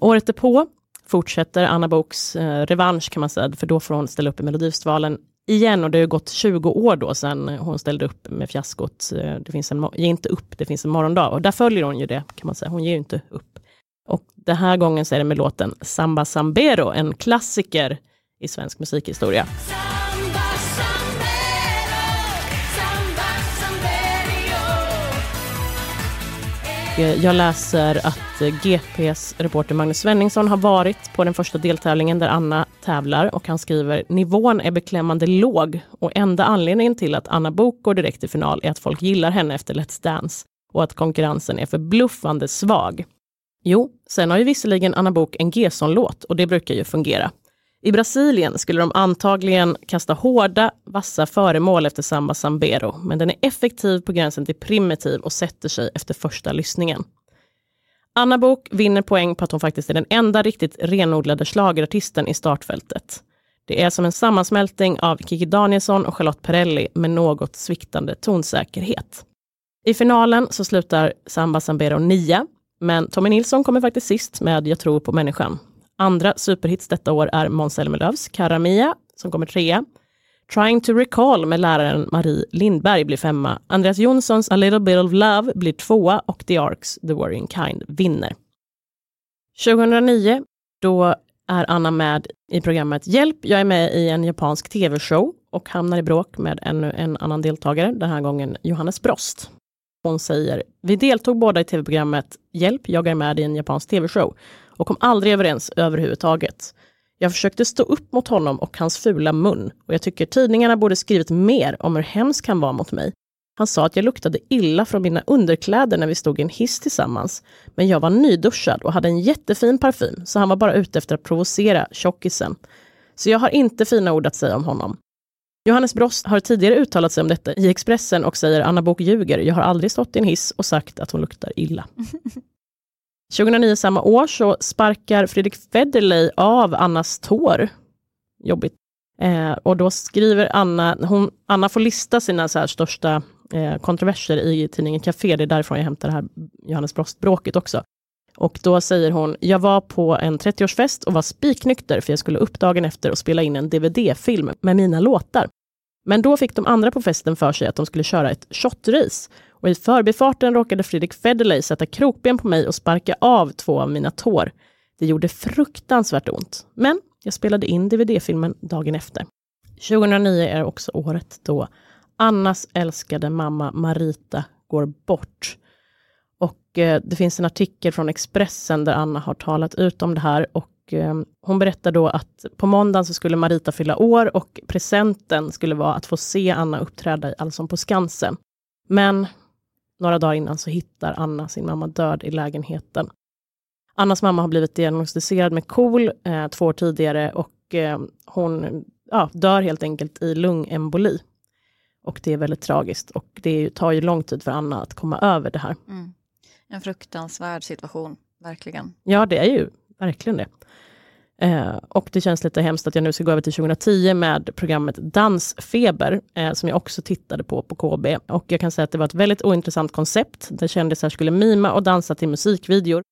Året därpå fortsätter Anna Boks eh, revansch kan man säga, för då får hon ställa upp i Melodifestivalen igen och det har gått 20 år då sedan hon ställde upp med fiaskot. Eh, det finns en, ge inte upp, det finns en morgondag och där följer hon ju det kan man säga. Hon ger ju inte upp. Och den här gången så är det med låten Samba Sambero, en klassiker i svensk musikhistoria. Eh, jag läser att eh, GPs reporter Magnus Svenningsson har varit på den första deltävlingen där Anna tävlar och han skriver nivån är beklämmande låg och enda anledningen till att Anna Bok går direkt till final är att folk gillar henne efter Let's Dance och att konkurrensen är förbluffande svag. Jo, sen har ju visserligen Anna Bok en Gesson-låt och det brukar ju fungera. I Brasilien skulle de antagligen kasta hårda, vassa föremål efter Samba Sambero, men den är effektiv på gränsen till primitiv och sätter sig efter första lyssningen. Anna Bok vinner poäng på att hon faktiskt är den enda riktigt renodlade schlagerartisten i startfältet. Det är som en sammansmältning av Kiki Danielsson och Charlotte Perrelli med något sviktande tonsäkerhet. I finalen så slutar Samba Sambero nia, men Tommy Nilsson kommer faktiskt sist med Jag tror på människan. Andra superhits detta år är Måns Zelmerlöws Karamia som kommer trea. Trying to recall med läraren Marie Lindberg blir femma. Andreas Jonssons A little bit of love blir tvåa och The Arks The Worrying Kind vinner. 2009, då är Anna med i programmet Hjälp, jag är med i en japansk tv-show och hamnar i bråk med ännu en annan deltagare, den här gången Johannes Brost. Hon säger, vi deltog båda i tv-programmet Hjälp, jag är med i en japansk tv-show och kom aldrig överens överhuvudtaget. Jag försökte stå upp mot honom och hans fula mun och jag tycker tidningarna borde skrivit mer om hur hemskt han var mot mig. Han sa att jag luktade illa från mina underkläder när vi stod i en hiss tillsammans. Men jag var nyduschad och hade en jättefin parfym, så han var bara ute efter att provocera tjockisen. Så jag har inte fina ord att säga om honom. Johannes Brost har tidigare uttalat sig om detta i Expressen och säger Anna Bok ljuger, jag har aldrig stått i en hiss och sagt att hon luktar illa. 2009 samma år så sparkar Fredrik Federley av Annas tår. Jobbigt. Eh, och då skriver Anna, hon, Anna får lista sina så här största eh, kontroverser i tidningen Café, det är därifrån jag hämtar det här Johannes Brost-bråket också. Och då säger hon, jag var på en 30-årsfest och var spiknykter för jag skulle upp dagen efter och spela in en DVD-film med mina låtar. Men då fick de andra på festen för sig att de skulle köra ett shotrace. Och i förbifarten råkade Fredrik Federley sätta krokben på mig och sparka av två av mina tår. Det gjorde fruktansvärt ont. Men jag spelade in DVD-filmen dagen efter. 2009 är också året då Annas älskade mamma Marita går bort. Och eh, det finns en artikel från Expressen där Anna har talat ut om det här och eh, hon berättar då att på måndagen så skulle Marita fylla år och presenten skulle vara att få se Anna uppträda i Allsång på Skansen. Men några dagar innan så hittar Anna sin mamma död i lägenheten. Annas mamma har blivit diagnostiserad med KOL eh, två år tidigare och eh, hon ja, dör helt enkelt i lungemboli. Och det är väldigt tragiskt och det tar ju lång tid för Anna att komma över det här. Mm. En fruktansvärd situation, verkligen. Ja, det är ju verkligen det. Eh, och det känns lite hemskt att jag nu ska gå över till 2010 med programmet Dansfeber, eh, som jag också tittade på på KB. Och jag kan säga att det var ett väldigt ointressant koncept, där kändisar skulle mima och dansa till musikvideor.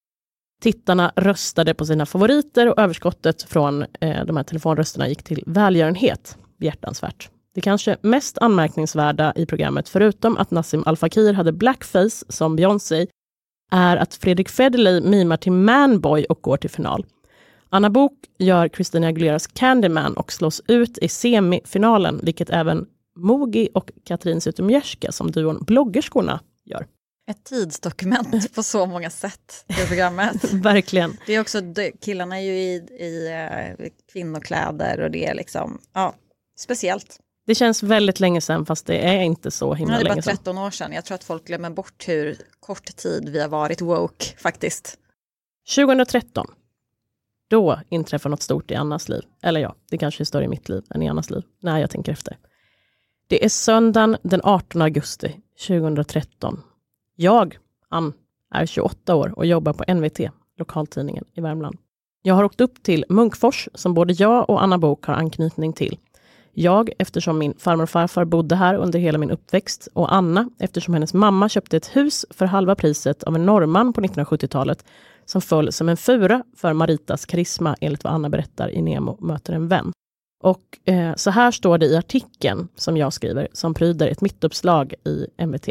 Tittarna röstade på sina favoriter och överskottet från eh, de här telefonrösterna gick till välgörenhet. Behjärtansvärt. Det kanske mest anmärkningsvärda i programmet, förutom att Nassim Al Fakir hade blackface som Beyoncé, är att Fredrik Federley mimar till Manboy och går till final. Anna Bok gör Christina Aguileras Candyman och slås ut i semifinalen, vilket även Mogi och Katrin Zytomierska som duon Bloggerskorna gör. Ett tidsdokument på så många sätt, det programmet. Verkligen. Det är också, killarna är ju i, i eh, kvinnokläder och det är liksom, ja, speciellt. Det känns väldigt länge sedan, fast det är inte så himla Ja, det är bara länge sedan. 13 år sedan. Jag tror att folk glömmer bort hur kort tid vi har varit woke faktiskt. 2013. Då inträffar något stort i Annas liv. Eller ja, det kanske är större i mitt liv än i Annas liv, när jag tänker efter. Det är söndagen den 18 augusti 2013. Jag, Ann, är 28 år och jobbar på NVT, lokaltidningen i Värmland. Jag har åkt upp till Munkfors, som både jag och Anna Bok har anknytning till. Jag, eftersom min farmor och farfar bodde här under hela min uppväxt, och Anna, eftersom hennes mamma köpte ett hus för halva priset av en norrman på 1970-talet, som föll som en fura för Maritas karisma, enligt vad Anna berättar i Nemo möter en vän. Och eh, så här står det i artikeln som jag skriver, som pryder ett mittuppslag i MVT.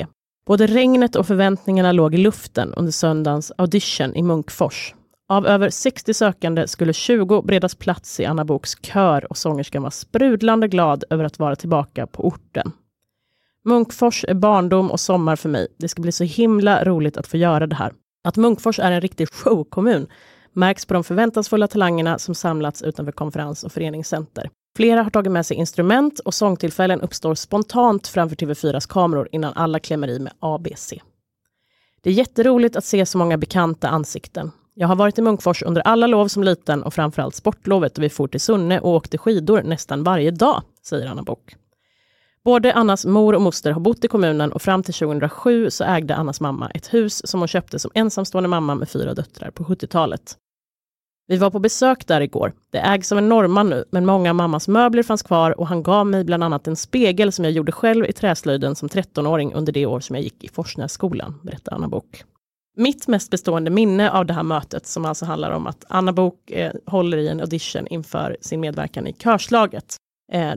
Både regnet och förväntningarna låg i luften under söndagens audition i Munkfors. Av över 60 sökande skulle 20 beredas plats i Anna Boks kör och sångerskan var sprudlande glad över att vara tillbaka på orten. Munkfors är barndom och sommar för mig. Det ska bli så himla roligt att få göra det här. Att Munkfors är en riktig showkommun märks på de förväntansfulla talangerna som samlats utanför konferens och föreningscenter. Flera har tagit med sig instrument och sångtillfällen uppstår spontant framför TV4s kameror innan alla klämmer i med ABC. Det är jätteroligt att se så många bekanta ansikten. Jag har varit i Munkfors under alla lov som liten och framförallt sportlovet då vi for till Sunne och åkte skidor nästan varje dag, säger Anna Bok. Både Annas mor och moster har bott i kommunen och fram till 2007 så ägde Annas mamma ett hus som hon köpte som ensamstående mamma med fyra döttrar på 70-talet. Vi var på besök där igår. Det ägs av en norrman nu, men många av mammas möbler fanns kvar och han gav mig bland annat en spegel som jag gjorde själv i träslöjden som 13-åring under det år som jag gick i Forsnässkolan, berättar Anna Bok. Mitt mest bestående minne av det här mötet, som alltså handlar om att Anna Bok eh, håller i en audition inför sin medverkan i Körslaget,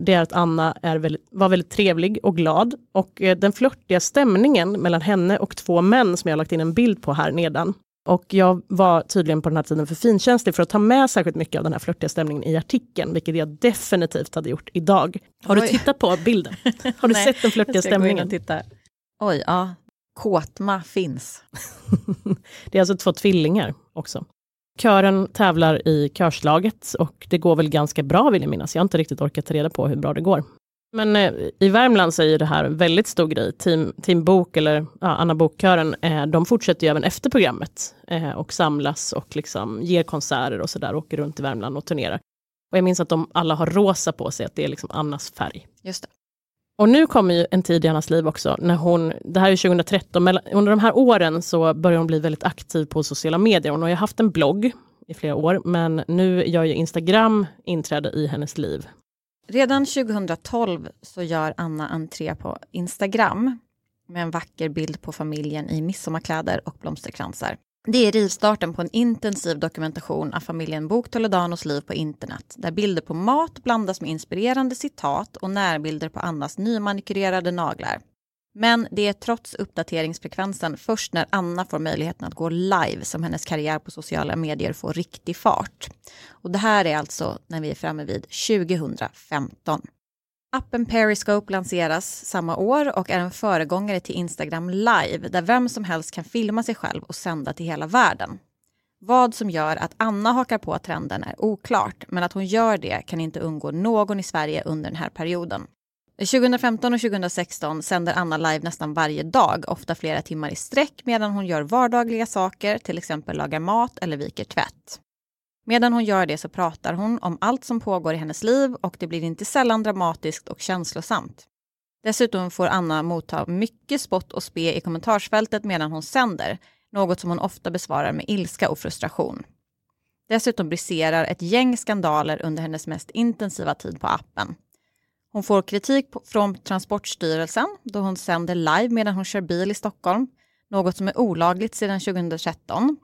det är att Anna är väldigt, var väldigt trevlig och glad. Och eh, den flörtiga stämningen mellan henne och två män som jag lagt in en bild på här nedan. Och jag var tydligen på den här tiden för finkänslig för att ta med särskilt mycket av den här flörtiga stämningen i artikeln, vilket jag definitivt hade gjort idag. Har du Oj. tittat på bilden? Har du Nej, sett den flörtiga stämningen? titta. Oj, ja. Kåtma finns. Det är alltså två tvillingar också. Kören tävlar i körslaget och det går väl ganska bra vill jag minnas. Jag har inte riktigt orkat ta reda på hur bra det går. Men eh, i Värmland så är ju det här en väldigt stor grej. Team, Team Bok eller ja, Anna Bokkören, eh, de fortsätter ju även efter programmet eh, och samlas och liksom ger konserter och sådär, åker runt i Värmland och turnerar. Och jag minns att de alla har rosa på sig, att det är liksom Annas färg. Just det. Och nu kommer ju en tid i Annas liv också, när hon, det här är 2013, men under de här åren så börjar hon bli väldigt aktiv på sociala medier. Hon har ju haft en blogg i flera år, men nu gör ju Instagram inträde i hennes liv. Redan 2012 så gör Anna entré på Instagram med en vacker bild på familjen i midsommarkläder och blomsterkransar. Det är rivstarten på en intensiv dokumentation av familjen Bok Toledanos liv på internet där bilder på mat blandas med inspirerande citat och närbilder på Annas nymanikurerade naglar. Men det är trots uppdateringsfrekvensen först när Anna får möjligheten att gå live som hennes karriär på sociala medier får riktig fart. Och det här är alltså när vi är framme vid 2015. Appen Periscope lanseras samma år och är en föregångare till Instagram Live där vem som helst kan filma sig själv och sända till hela världen. Vad som gör att Anna hakar på trenden är oklart, men att hon gör det kan inte undgå någon i Sverige under den här perioden. 2015 och 2016 sänder Anna live nästan varje dag, ofta flera timmar i sträck medan hon gör vardagliga saker, till exempel lagar mat eller viker tvätt. Medan hon gör det så pratar hon om allt som pågår i hennes liv och det blir inte sällan dramatiskt och känslosamt. Dessutom får Anna motta mycket spott och spe i kommentarsfältet medan hon sänder, något som hon ofta besvarar med ilska och frustration. Dessutom briserar ett gäng skandaler under hennes mest intensiva tid på appen. Hon får kritik från Transportstyrelsen då hon sänder live medan hon kör bil i Stockholm, något som är olagligt sedan 2013.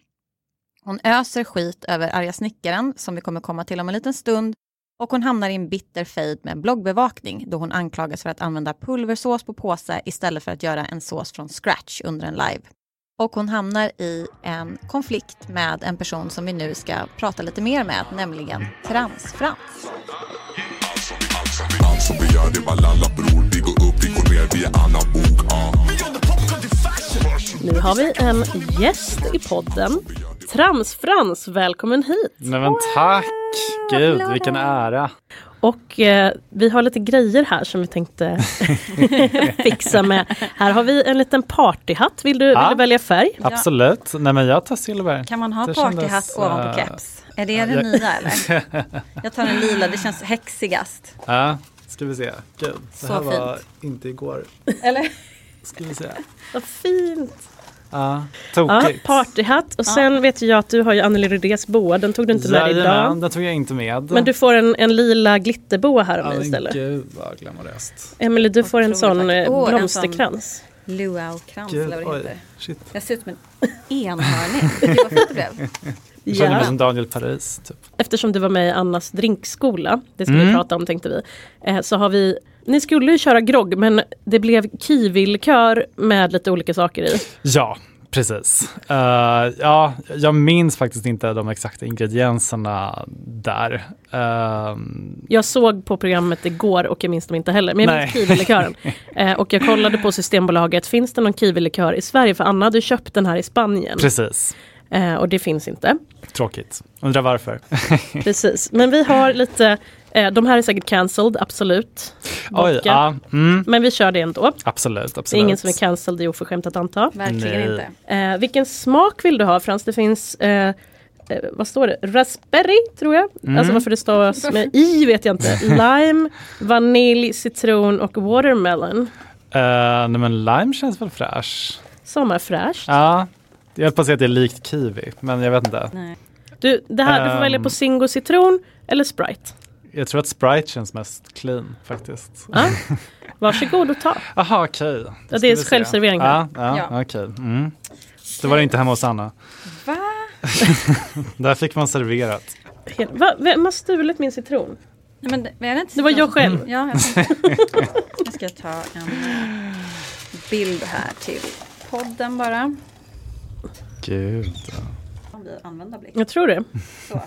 Hon öser skit över arga snickaren, som vi kommer komma till om en liten stund, och hon hamnar i en bitter fejd med bloggbevakning då hon anklagas för att använda pulversås på påse istället för att göra en sås från scratch under en live. Och hon hamnar i en konflikt med en person som vi nu ska prata lite mer med, nämligen Transfrans. Allt som vi gör det är alla bror Vi går upp, vi går ner, vi är Anna Bok ah. Nu har vi en gäst i podden. Trams-Frans, välkommen hit! Nej men tack! Gud, vilken ära. Och eh, vi har lite grejer här som vi tänkte fixa med. Här har vi en liten partyhatt. Vill du, Ja. vill du välja färg? Absolut. Nej men jag tar silver. Kan man ha Det partyhatt kändes, ovanpå eh, keps? Är det ja, det jag- nya eller? Jag tar en lila, det känns häxigast. Ja, ska vi se. Gud, det Så här var fint. inte igår. Eller? Ska vi se. Vad fint! Ja, Ja, tokigt. partyhatt. Och sen vet ju jag att du har ju Anneli Rydés boa. Den tog du inte med dig idag. den tog jag inte med. Men du får en, en lila glitterboa här av Ja, mig istället. Gud vad glamoröst. Emelie, du får en sån sån- blomsterkrans. Luau-krans Gud, eller vad det oj, heter. shit. Jag ser ut som en enhörning. Gud vad fint det blev. Jag känner mig Ja. som Daniel Paris. Typ. Eftersom du var med i Annas drinkskola, det ska vi Mm. prata om tänkte vi, eh, så har vi ni skulle ju köra grogg men det blev kiwilikör med lite olika saker i. Ja, Precis. Eh, ja, jag minns faktiskt inte de exakta ingredienserna där. Ehm, Jag såg på programmet igår och jag minns dem inte heller. Men jag minns kiwilikören. eh, och jag kollade på Systembolaget. Finns det någon kiwilikör i Sverige? För Anna hade köpt den här i Spanien. precis. Eh, och det finns inte. Tråkigt. Undrar varför. Precis. Men vi har lite, eh, de här är säkert cancelled, absolut. Oj, ja. Mm, Men vi kör det ändå. absolut, absolut. Det är ingen som är cancelled, det är oförskämt att anta. Verkligen Nej. inte. Eh, vilken smak vill du ha Frans? Det finns, eh, eh, vad står det? Raspberry tror jag. Mm. Alltså varför det stavas med i vet jag inte. Lime, vanilj, citron och watermelon. Uh, nej men lime känns väl fräsch. Sommarfräscht. Ja, jag höll på att säga att det är likt kiwi, men jag vet inte. Nej. Du, det här, du får Ehm. välja på Zingo citron eller Sprite. Jag tror att Sprite känns mest clean faktiskt. Ja. Varsågod och ta. Jaha, okej. Då Ja, det är självservering här. Ja, ja, okej. Mm. Det var det inte hemma hos Anna. Va? Där fick man serverat. Va? Vem har stulit min citron? Nej, men det, är det, inte Det var jag själv. Ja, jag, jag ska ta en bild här till podden bara. Gud. Jag tror det. Så.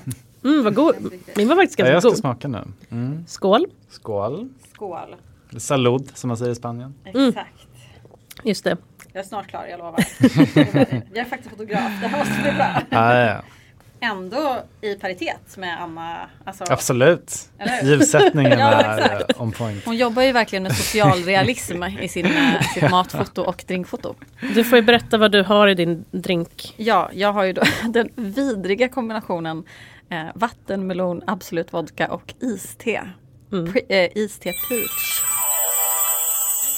Mm, vad god. Min var faktiskt Ja, ganska jag ska god. smaka nu. Mm. Skål. Skål. Skål. Salud, som man säger i Spanien. Exakt. Just det. Jag är snart klar, jag lovar. jag är faktiskt fotograf, det här måste bli bra. Ja, ja, ja. Ändå i paritet med Anna. Alltså, Absolut. Ljussättningen Ja, är eh, on point. Hon jobbar ju verkligen med socialrealism i sin, eh, sitt matfoto och drinkfoto. Du får ju berätta vad du har i din drink. Ja, jag har ju då den vidriga kombinationen eh, vatten, melon, absolut vodka och iste. Mm. Pre- eh, iste peach.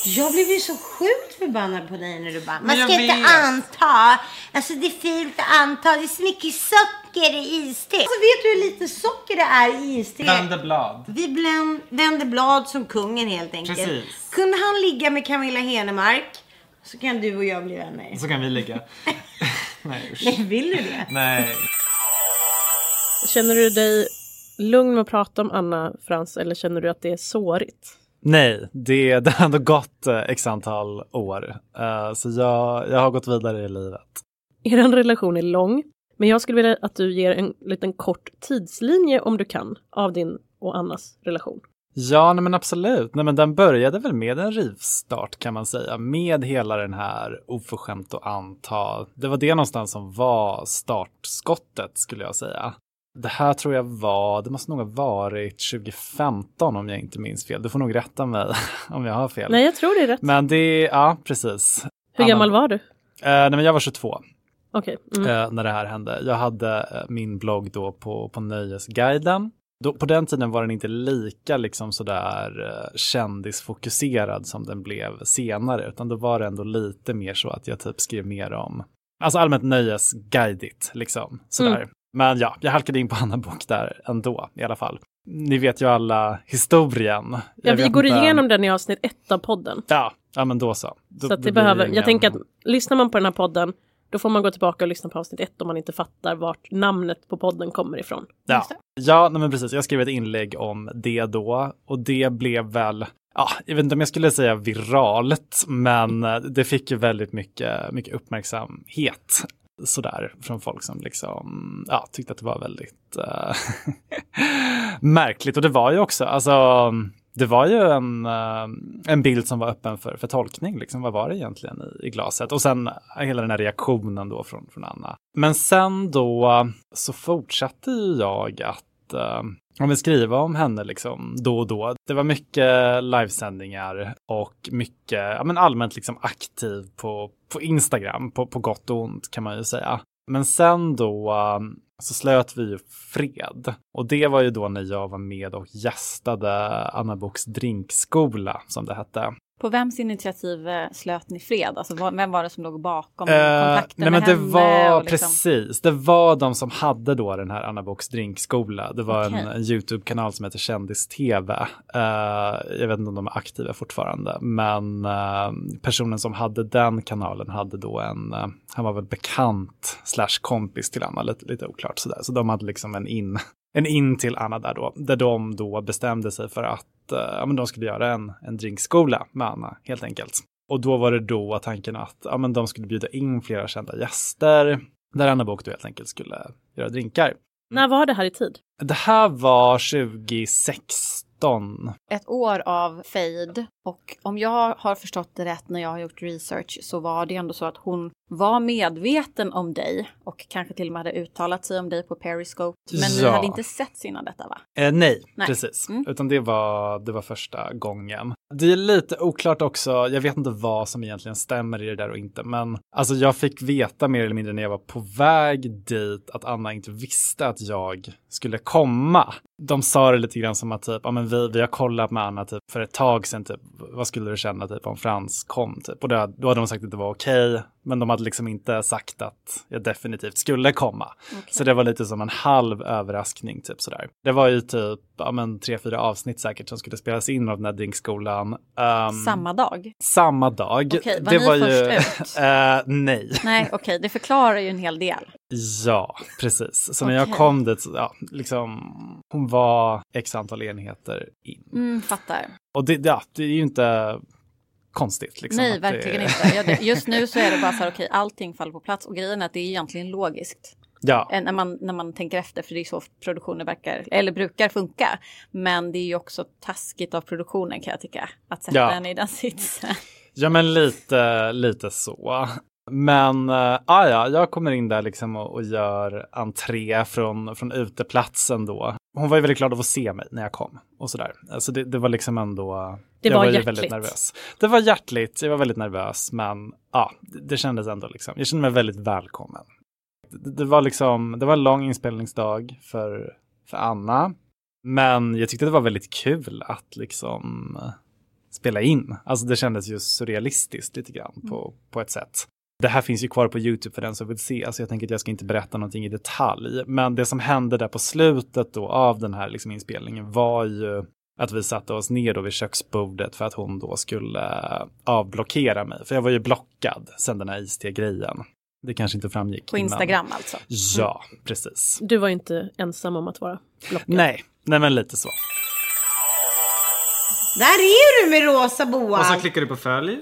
Jag blev ju så sjukt förbannad på dig när du bara, man ska jag inte vet. anta, alltså det är fult att anta, det är så mycket socker i iste. Alltså vet du hur lite socker det är i iste? blad. Vi bländ, vänder blad som kungen helt enkelt. Precis. Kunde han ligga med Camilla Henemark så kan du och jag bli vänner. Så kan vi ligga. Nej, usch. Nej, vill du det? Nej. Känner du dig lugn med att prata om Anna Frans eller känner du att det är sårigt? Nej, det, det har ändå gått eh, x antal år. Eh, så jag, jag har gått vidare i livet. Er relation är lång, men jag skulle vilja att du ger en liten kort tidslinje om du kan av din och Annas relation. Ja, nej men absolut. Nej, men den började väl med en rivstart kan man säga. Med hela den här oförskämt att anta. Det var det någonstans som var startskottet skulle jag säga. Det här tror jag var, det måste nog ha varit 2015 om jag inte minns fel. Du får nog rätta mig om jag har fel. Nej, jag tror det är rätt. Men det, ja precis. Hur Anna- gammal var du? Eh, nej, men jag var 22 Okej. Mm. eh, när det här hände. Jag hade eh, min blogg då på, på Nöjesguiden. Då, på den tiden var den inte lika liksom sådär eh, kändisfokuserad som den blev senare, utan då var det ändå lite mer så att jag typ skrev mer om, alltså allmänt nöjesguidigt liksom sådär. Mm. Men ja, jag halkade in på Anna Bok där ändå i alla fall. Ni vet ju alla historien. Ja, vi går inte- igenom den i avsnitt ett av podden. Ja, ja men då så. Då, så det behöver, ingen- jag tänker att lyssnar man på den här podden då får man gå tillbaka och lyssna på avsnitt ett om man inte fattar vart namnet på podden kommer ifrån. Ja, ja nej men precis. Jag skrev ett inlägg om det då och det blev väl, ja, jag vet inte om jag skulle säga viralt, men det fick ju väldigt mycket, mycket uppmärksamhet sådär från folk som liksom, ja, tyckte att det var väldigt uh, märkligt. Och det var ju också, alltså, det var ju en, uh, en bild som var öppen för, för tolkning. Liksom. Vad var det egentligen i, i glaset? Och sen hela den här reaktionen då från, från Anna. Men sen då så fortsatte ju jag att eh, om vi skriva om henne liksom då och då. Det var mycket livesändningar och mycket ja, men allmänt liksom aktiv på, på Instagram, på, på gott och ont kan man ju säga. Men sen då eh, så slöt vi ju fred. Och det var ju då när jag var med och gästade Anna Boks drinkskola som det hette. På vems initiativ eh, slöt ni fred? Alltså, vem var det som låg bakom Eh, kontakten nej, men med det henne? var liksom- precis, det var de som hade då den här Anna Boks drinkskola. Det var Okej. en, YouTube-kanal som heter Kändis-TV. Eh, jag vet inte om de är aktiva fortfarande, men eh, personen som hade den kanalen hade då en, eh, han var väl bekant slash kompis till Anna, lite, lite oklart sådär. Så de hade liksom en in, en in till Anna där då, där de då bestämde sig för att ja, men de skulle göra en, en drinkskola med Anna helt enkelt. Och då var det då tanken att ja, men de skulle bjuda in flera kända gäster där Anna Bok då helt enkelt skulle göra drinkar. När var det här i tid? Det här var 2016. Ett år av fade och om jag har förstått det rätt när jag har gjort research så var det ändå så att hon var medveten om dig och kanske till och med hade uttalat sig om dig på Periscope. Men ni Ja. hade inte sett innan detta va? Eh, nej, Nej. precis. Mm. Utan det var, det var första gången. Det är lite oklart också, jag vet inte vad som egentligen stämmer i det där och inte, men alltså jag fick veta mer eller mindre när jag var på väg dit att Anna inte visste att jag skulle komma. De sa det lite grann som att typ, ja men vi, vi har kollat med Anna typ för ett tag sedan typ, vad skulle du känna typ om Frans kom typ? Och då, då hade de sagt att det var okej, men de hade liksom inte sagt att jag definitivt skulle komma. Så det var lite som en halv överraskning typ sådär. Det var ju typ, ja men tre, fyra avsnitt säkert som skulle spelas in av den här drinkskolan. Ehm, Samma dag? samma dag. Okej, var ni först ut? Eh, nej. Nej, okej, det förklarar ju en hel del. Ja, precis. Så när jag kom dit, så, ja, liksom, hon var x antal enheter in. Mm, fattar. Och det, ja, det är ju inte konstigt. Liksom, Nej, att det- verkligen inte. Ja, det, just nu så är det bara så här, okej, allting faller på plats och grejen är att det är egentligen logiskt. Ja, När man, när man tänker efter, för det är så produktioner verkar, eller brukar funka. Men det är ju också taskigt av produktionen kan jag tycka, att sätta Ja. en i den sitsen. ja men lite, lite så. Men äh, ja, jag kommer in där liksom och, och gör entré från, från uteplatsen då. Hon var ju väldigt glad att få se mig när jag kom och sådär. Alltså det, det var liksom ändå... Det jag var ju hjärtligt. väldigt nervös. Det var hjärtligt, jag var väldigt nervös, men ja, det, det kändes ändå liksom, jag kände mig väldigt välkommen. Det, det var liksom, det var en lång inspelningsdag för, för Anna, men jag tyckte det var väldigt kul att liksom spela in. Alltså det kändes ju surrealistiskt lite grann på, på ett sätt. Det här finns ju kvar på YouTube för den som vill se, så jag tänker att jag ska inte berätta någonting i detalj. Men det som hände där på slutet då av den här liksom inspelningen var ju att vi satte oss ner då vid köksbordet för att hon då skulle eh, avblockera mig. För jag var ju blockad sen den här iste-grejen. Det kanske inte framgick. På men- Instagram alltså. Ja, precis. Du var inte ensam om att vara blockad. Nej, nej men lite så. Där är du med rosa boa. Och så klickar du på följ.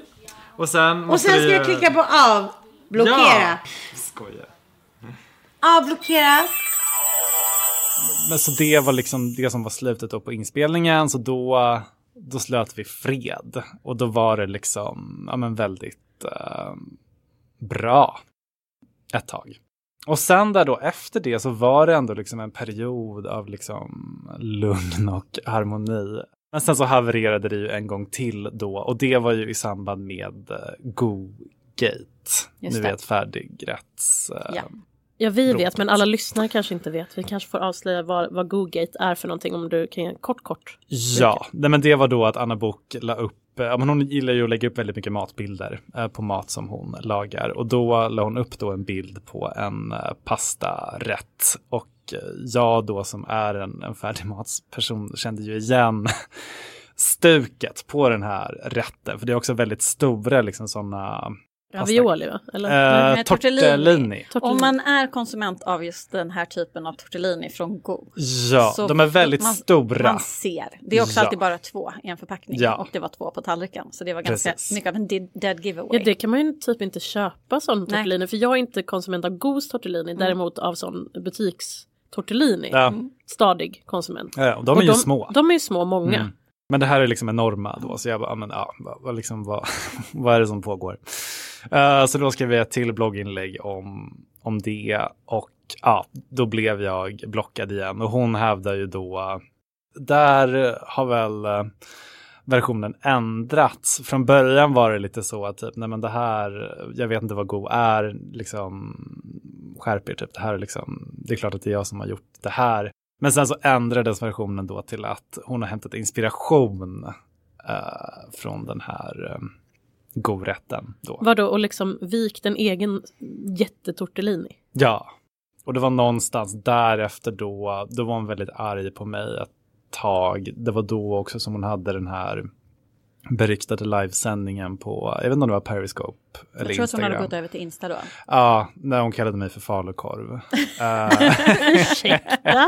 Och sen, Och måste sen ska jag klicka på av. Blockera. Ja! Skojar. Avblockera. Men så det var liksom det som var slutet då på inspelningen. Så då, då slöt vi fred. Och då var det liksom, ja men väldigt eh, bra ett tag. Och sen där då efter det så var det ändå liksom en period av liksom lugn och harmoni. Men sen så havererade det ju en gång till då och det var ju i samband med uh, Go-gate. Just Ni det. vet färdigrätts... eh, Ja. Ja, vi vet, men alla lyssnare kanske inte vet. Vi kanske får avslöja vad, vad Go-gate är för någonting om du kan kort, kort. Ja, nej, men det var då att Anna Bok la upp, eh, ja, men hon gillar ju att lägga upp väldigt mycket matbilder eh, på mat som hon lagar. Och då la hon upp då en bild på en eh, pastarätt. Och eh, jag då som är en, en färdigmatsperson kände ju igen stuket på den här rätten. För det är också väldigt stora liksom sådana Ravioli, va? Eller? Eh, Nej, tortellini. Om man är konsument av just den här typen av tortellini från Go. Ja, så de är väldigt man, stora. Man ser. Det är också Ja. alltid bara två i en förpackning. Ja. Och det var två på tallriken. Så det var ganska Precis. mycket av en dead, giveaway. Ja, det kan man ju typ inte köpa sån Nej. tortellini. För jag är inte konsument av Goos tortellini, däremot av sån butikstortellini. Ja. Stadig konsument. Ja, och de är Och ju små. De är ju små, många. Mm. Men det här är liksom enorma då, så jag bara, men, ja, vad, liksom, vad, vad är det som pågår? Eh, så då skrev jag ett till blogginlägg om, om det och ja, då blev jag blockad igen och hon hävdar ju då, där har väl eh, versionen ändrats. Från början var det lite så att typ, nej men det här, jag vet inte vad Go är, liksom skärp er typ, det här är liksom, det är klart att det är jag som har gjort det här. Men sen så ändrades versionen då till att hon har hämtat inspiration eh, från den här eh, Go-rätten då. Vadå, och liksom vikt en egen jättetortellini? Ja, och det var någonstans därefter då, då var hon väldigt arg på mig ett tag. Det var då också som hon hade den här beryktade livesändningen på, jag vet inte om det var Periscope eller Jag tror att hon hade Instagram. gått över till Insta då. Ja, när hon kallade mig för falukorv. Eh, Ursäkta?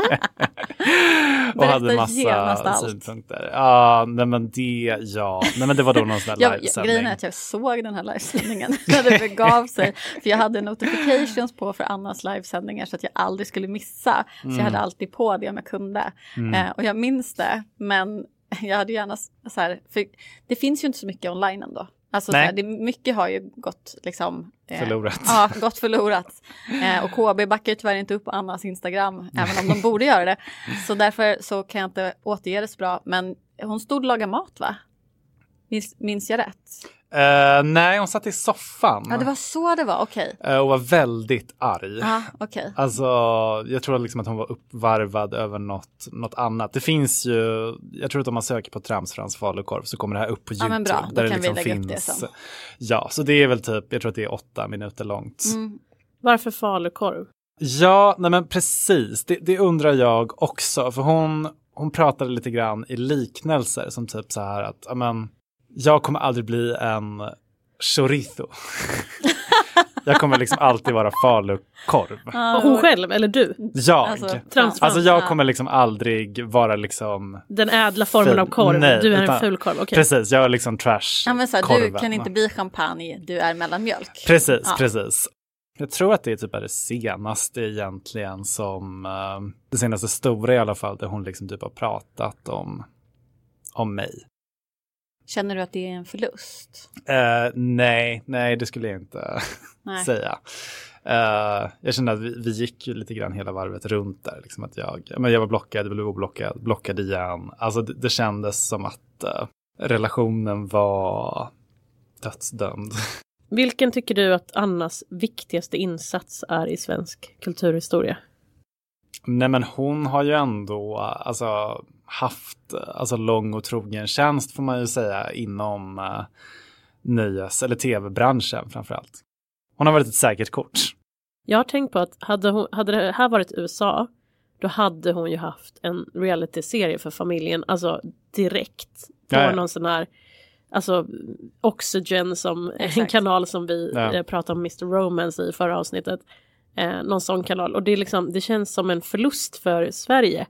och hade massa synpunkter. Ja, nej men det, ja, nej men det var då någon sån där livesändning. grejen är att jag såg den här livesändningen när det begav sig. För jag hade notifications på för Annas livesändningar så att jag aldrig skulle missa. Så jag hade alltid på det om jag kunde. Eh, och jag minns det, men jag hade gärna så här, för det finns ju inte så mycket online ändå. Alltså här, det, mycket har ju gått liksom eh, Förlorat. Ja, gått förlorat. Eh, och KB backar ju tyvärr inte upp Annas Instagram, även om de borde göra det. Så därför så kan jag inte återge det så bra. Men hon stod och lagade mat va? Minns, minns jag rätt? Eh, nej, hon satt i soffan Ja, det var så det var, okej. eh, och var väldigt arg. Ja, okej. Alltså, jag tror liksom att hon var uppvarvad över något, något annat. Det finns ju, jag tror att om man söker på Tramsfrans falukorv så kommer det här upp på Ja, YouTube. men bra. Då där det kan vi liksom lägga upp det finns. sen. Ja, så det är väl typ, jag tror att det är åtta minuter långt. Mm. Varför falukorv? Ja, nej men precis. Det, det undrar jag också. För hon, hon pratade lite grann i liknelser som typ så här att, ja men, jag kommer aldrig bli en chorizo. jag kommer liksom alltid vara falukorv. Och hon själv, eller du? Jag. Alltså. Alltså jag Ja. kommer liksom aldrig vara liksom Den ädla formen av korv. Nej, du är utan- en fulkorv. Okej. Precis, jag är liksom trash Ja, men så här, du kan inte bli champagne, du är mellanmjölk. Precis, Ja. precis. Jag tror att det är typ det senaste egentligen som, eh, det senaste stora i alla fall, där hon liksom typ har pratat om, om mig. Känner du att det är en förlust? Eh, nej, nej det skulle jag inte Nej. säga. Eh, jag kände att vi, vi gick ju lite grann hela varvet runt där. Liksom att jag, men jag var blockad, jag blev oblockad, blockad igen. Alltså det, det kändes som att eh, relationen var dödsdömd. Vilken tycker du att Annas viktigaste insats är i svensk kulturhistoria? Nej men hon har ju ändå alltså, haft alltså, lång och trogen tjänst får man ju säga inom uh, nöjes eller tv-branschen framförallt. Hon har varit ett säkert kort. Jag har tänkt på att hade, hon, hade det här varit USA då hade hon ju haft en realityserie för familjen, alltså direkt på Ja, ja. någon sån här Alltså Oxygen som en Exakt. kanal som vi Ja. eh, pratade om Mr. Romance i förra avsnittet. Eh, någon sån kanal och det är liksom det känns som en förlust för Sverige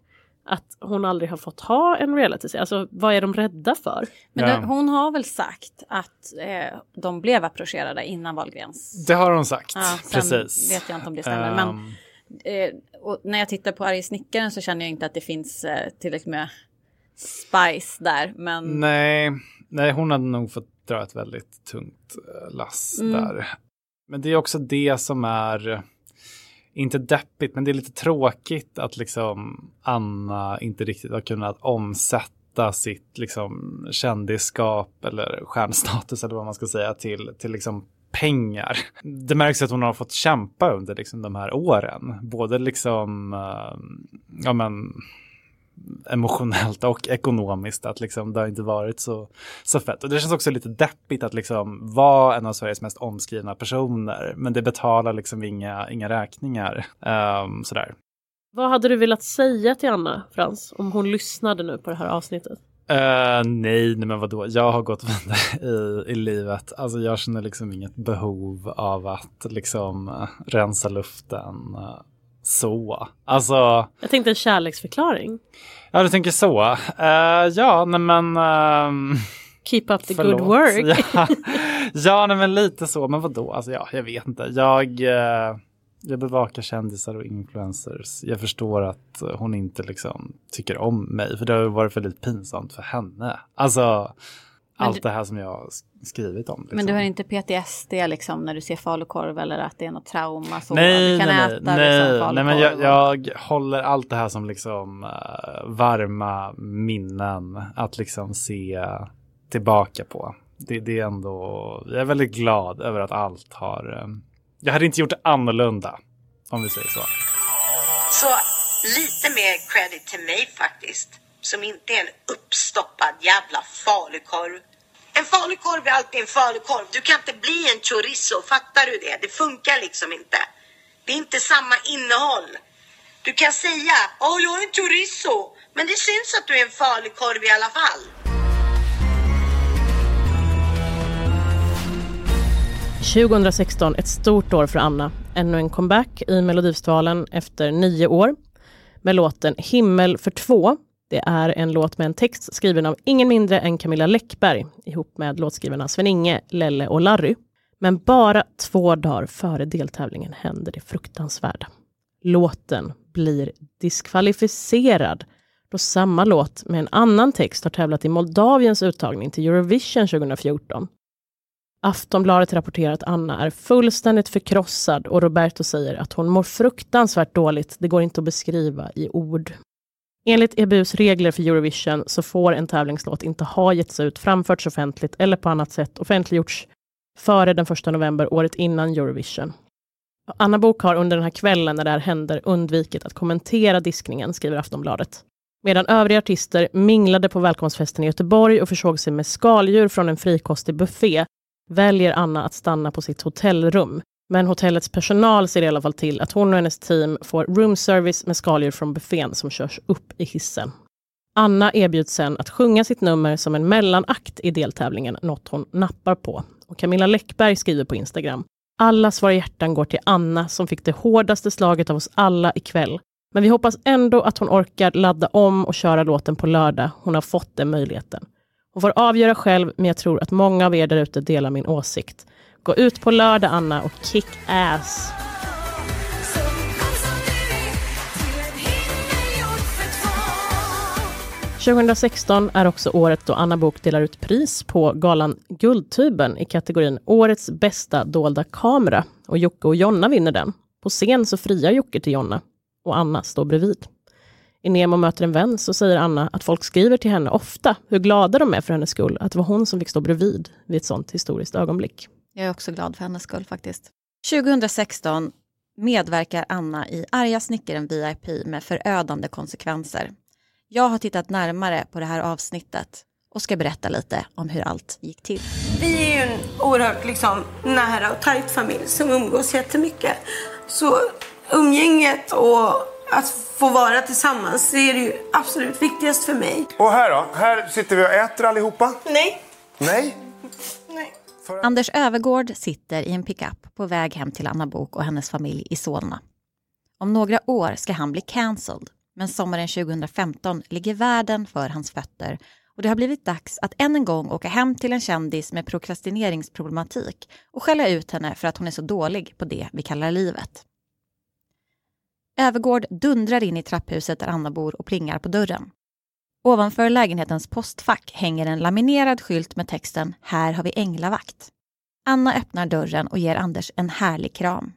att hon aldrig har fått ha en realityserie. Alltså vad är de rädda för? Men Ja. hon har väl sagt att eh, de blev approcherade innan Wahlgrens. Det har hon sagt. Ja, Precis. vet jag inte om det stämmer. Men Ehm, eh, och när jag tittar på Arge snickaren så känner jag inte att det finns eh, tillräckligt med spice där. Men nej, nej, hon hade nog fått dra ett väldigt tungt eh, lass Mm. där. Men det är också det som är inte deppigt, men det är lite tråkigt att liksom Anna inte riktigt har kunnat omsätta sitt liksom kändisskap eller stjärnstatus eller vad man ska säga till, till liksom pengar. Det märks att hon har fått kämpa under liksom de här åren, både liksom, eh, ja men emotionellt och ekonomiskt att liksom det har inte varit så, så fett. Och det känns också lite deppigt att liksom vara en av Sveriges mest omskrivna personer men det betalar liksom inga, inga räkningar. Ehm, sådär. Vad hade du velat säga till Anna Frans om hon lyssnade nu på det här avsnittet? Eh, nej, nej, men vadå? Jag har gått vidare i, i livet. Alltså jag känner liksom inget behov av att liksom eh, rensa luften eh, så. Alltså, Jag tänkte en kärleksförklaring. ja du tänker så. Eh, ja, nej men. ehm, Keep up the Förlåt. good work. Ja, ja nej, men lite så. Men vadå? Alltså, ja, jag vet inte. Jag, eh, jag bevakar kändisar och influencers. Jag förstår att hon inte liksom tycker om mig. För det har varit väldigt pinsamt för henne. Alltså, allt du- det här som jag skrivit om. Liksom. Men du har inte PTSD liksom när du ser falukorv eller att det är något trauma? Så Nej, du kan nej, äta nej, liksom nej, men jag, jag håller allt det här som liksom eh, varma minnen att liksom se tillbaka på. Det, det är ändå, jag är väldigt glad över att allt har, eh, jag hade inte gjort det annorlunda om vi säger så. Så lite mer credit till mig faktiskt. Som inte är en uppstoppad jävla falukorv. En falukorv är alltid en falukorv. Du kan inte bli en chorizo, fattar du det? Det funkar liksom inte. Det är inte samma innehåll. Du kan säga, åh oh, jag är en chorizo, men det syns att du är en falukorv i alla fall. –2016, ett stort år för Anna. Ännu en comeback i Melodifestivalen efter nio år med låten Himmel för två det är en låt med en text skriven av ingen mindre än Camilla Läckberg ihop med låtskrivarna Sven-Inge, Lelle och Larry. Men bara två dagar före deltävlingen händer det fruktansvärda. Låten blir diskvalificerad då samma låt med en annan text har tävlat i Moldaviens uttagning till Eurovision 2014. Aftonbladet rapporterar att Anna är fullständigt förkrossad och Roberto säger att hon mår fruktansvärt dåligt. Det går inte att beskriva i ord. Enligt EBUs regler för Eurovision så får en tävlingslåt inte ha getts ut, framförts offentligt eller på annat sätt offentliggjorts före den 1 november året innan Eurovision. Anna Bok har under den här kvällen när det här händer undvikit att kommentera diskningen, skriver Aftonbladet. Medan övriga artister minglade på välkomstfesten i Göteborg och försåg sig med skaldjur från en frikostig buffé väljer Anna att stanna på sitt hotellrum. Men hotellets personal ser i alla fall till att hon och hennes team får room service med skaldjur från buffén som körs upp i hissen. Anna erbjuds sen att sjunga sitt nummer som en mellanakt i deltävlingen, något hon nappar på. Och Camilla Läckberg skriver på Instagram. Allas våra hjärtan går till Anna som fick det hårdaste slaget av oss alla ikväll. Men vi hoppas ändå att hon orkar ladda om och köra låten på lördag. Hon har fått den möjligheten. Hon får avgöra själv, men jag tror att många av er därute delar min åsikt. Gå ut på lördag, Anna, och kick ass! 2016 är också året då Anna Bok delar ut pris på galan Guldtuben i kategorin Årets bästa dolda kamera. Och Jocke och Jonna vinner den. På scen så friar Jocke till Jonna och Anna står bredvid. I Nemo möter en vän så säger Anna att folk skriver till henne ofta hur glada de är för hennes skull, att det var hon som fick stå bredvid vid ett sånt historiskt ögonblick. Jag är också glad för hennes skull faktiskt. 2016 medverkar Anna i Arga snickaren VIP med förödande konsekvenser. Jag har tittat närmare på det här avsnittet och ska berätta lite om hur allt gick till. Vi är ju en oerhört liksom, nära och tajt familj som umgås jättemycket. Så umgänget och att få vara tillsammans, det är det ju absolut viktigast för mig. Och här då? Här sitter vi och äter allihopa. Nej. Nej? Anders Övergård sitter i en pickup på väg hem till Anna Bok och hennes familj i Solna. Om några år ska han bli cancelled, men sommaren 2015 ligger världen för hans fötter och det har blivit dags att än en gång åka hem till en kändis med prokrastineringsproblematik och skälla ut henne för att hon är så dålig på det vi kallar livet. Övergård dundrar in i trapphuset där Anna bor och plingar på dörren. Ovanför lägenhetens postfack hänger en laminerad skylt med texten “Här har vi änglavakt”. Anna öppnar dörren och ger Anders en härlig kram.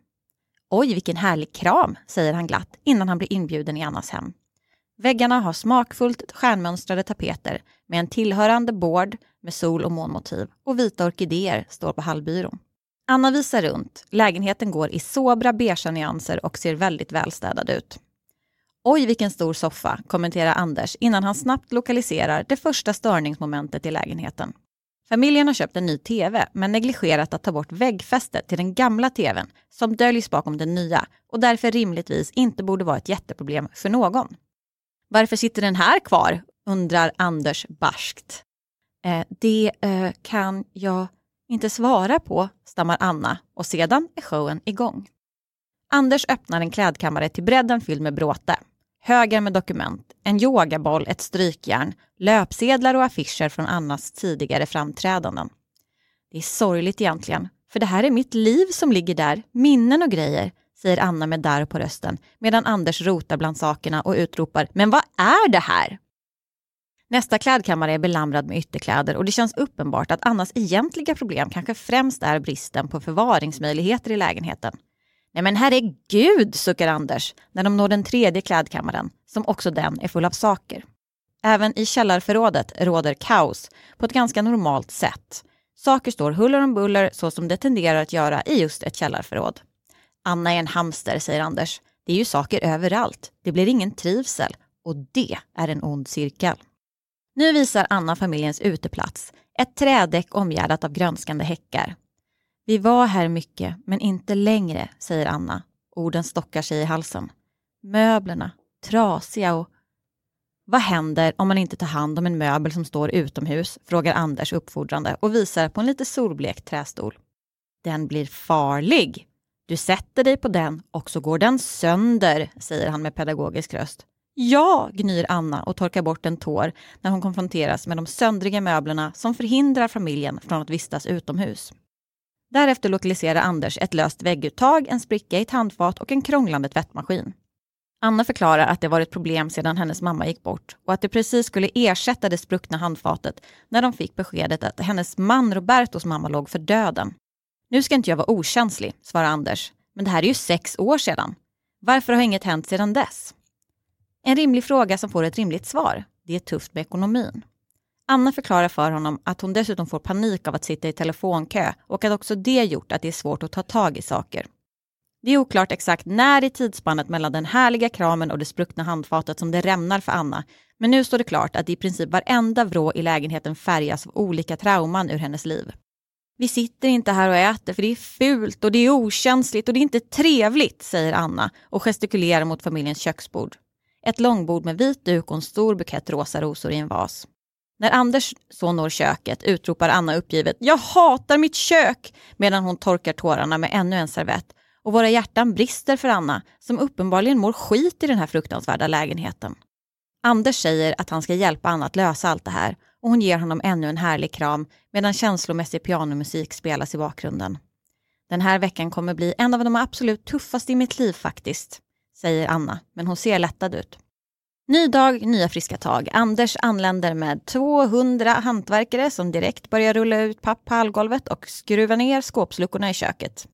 Oj, vilken härlig kram, säger han glatt innan han blir inbjuden i Annas hem. Väggarna har smakfullt stjärnmönstrade tapeter med en tillhörande bord med sol och månmotiv och vita orkidéer står på hallbyrån. Anna visar runt. Lägenheten går i sobra beige nyanser och ser väldigt välstädad ut. Oj, vilken stor soffa, kommenterar Anders innan han snabbt lokaliserar det första störningsmomentet i lägenheten. Familjen har köpt en ny TV men negligerat att ta bort väggfästet till den gamla TVn som döljs bakom den nya och därför rimligtvis inte borde vara ett jätteproblem för någon. Varför sitter den här kvar? undrar Anders barskt. Eh, det eh, kan jag inte svara på, stammar Anna och sedan är showen igång. Anders öppnar en klädkammare till bredden fylld med bråte. Högar med dokument, en yogaboll, ett strykjärn, löpsedlar och affischer från Annas tidigare framträdanden. Det är sorgligt egentligen, för det här är mitt liv som ligger där, minnen och grejer, säger Anna med darr på rösten medan Anders rotar bland sakerna och utropar “Men vad är det här?” Nästa klädkammare är belamrad med ytterkläder och det känns uppenbart att Annas egentliga problem kanske främst är bristen på förvaringsmöjligheter i lägenheten. Nej men herregud, suckar Anders när de når den tredje klädkammaren, som också den är full av saker. Även i källarförrådet råder kaos på ett ganska normalt sätt. Saker står huller om buller så som det tenderar att göra i just ett källarförråd. Anna är en hamster, säger Anders. Det är ju saker överallt. Det blir ingen trivsel och det är en ond cirkel. Nu visar Anna familjens uteplats, ett trädäck omgärdat av grönskande häckar. Vi var här mycket, men inte längre, säger Anna. Orden stockar sig i halsen. Möblerna, trasiga och... Vad händer om man inte tar hand om en möbel som står utomhus? frågar Anders uppfordrande och visar på en lite solblekt trästol. Den blir farlig. Du sätter dig på den och så går den sönder, säger han med pedagogisk röst. Ja, gnyr Anna och torkar bort en tår när hon konfronteras med de söndriga möblerna som förhindrar familjen från att vistas utomhus. Därefter lokaliserar Anders ett löst vägguttag, en spricka i ett handfat och en krånglande tvättmaskin. Anna förklarar att det var ett problem sedan hennes mamma gick bort och att det precis skulle ersätta det spruckna handfatet när de fick beskedet att hennes man Robertos mamma låg för döden. Nu ska inte jag vara okänslig, svarar Anders, men det här är ju sex år sedan. Varför har inget hänt sedan dess? En rimlig fråga som får ett rimligt svar. Det är tufft med ekonomin. Anna förklarar för honom att hon dessutom får panik av att sitta i telefonkö och att också det gjort att det är svårt att ta tag i saker. Det är oklart exakt när i tidsspannet mellan den härliga kramen och det spruckna handfatet som det rämnar för Anna, men nu står det klart att i princip varenda vrå i lägenheten färgas av olika trauman ur hennes liv. Vi sitter inte här och äter för det är fult och det är okänsligt och det är inte trevligt, säger Anna och gestikulerar mot familjens köksbord. Ett långbord med vit duk och en stor bukett rosa rosor i en vas. När Anders så når köket utropar Anna uppgivet “Jag hatar mitt kök” medan hon torkar tårarna med ännu en servett. Och våra hjärtan brister för Anna som uppenbarligen mår skit i den här fruktansvärda lägenheten. Anders säger att han ska hjälpa Anna att lösa allt det här och hon ger honom ännu en härlig kram medan känslomässig pianomusik spelas i bakgrunden. Den här veckan kommer bli en av de absolut tuffaste i mitt liv faktiskt, säger Anna, men hon ser lättad ut. Ny dag, nya friska tag. Anders anländer med 200 hantverkare som direkt börjar rulla ut papp på hallgolvet och skruva ner skåpsluckorna i köket.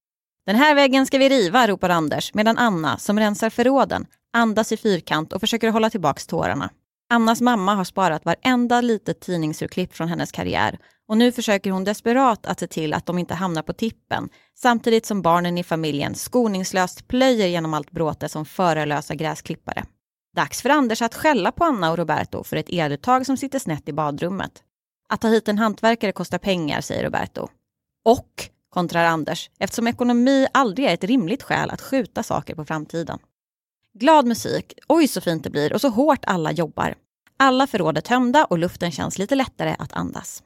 Den här väggen ska vi riva, ropar Anders, medan Anna, som rensar förråden, andas i fyrkant och försöker hålla tillbaks tårarna. Annas mamma har sparat varenda litet tidningsurklipp från hennes karriär och nu försöker hon desperat att se till att de inte hamnar på tippen samtidigt som barnen i familjen skoningslöst plöjer genom allt bråte som förarlösa gräsklippare. Dags för Anders att skälla på Anna och Roberto för ett eluttag som sitter snett i badrummet. Att ta hit en hantverkare kostar pengar, säger Roberto. Och, kontrar Anders, eftersom ekonomi aldrig är ett rimligt skäl att skjuta saker på framtiden. Glad musik, oj så fint det blir och så hårt alla jobbar. Alla förråd är tömda och luften känns lite lättare att andas.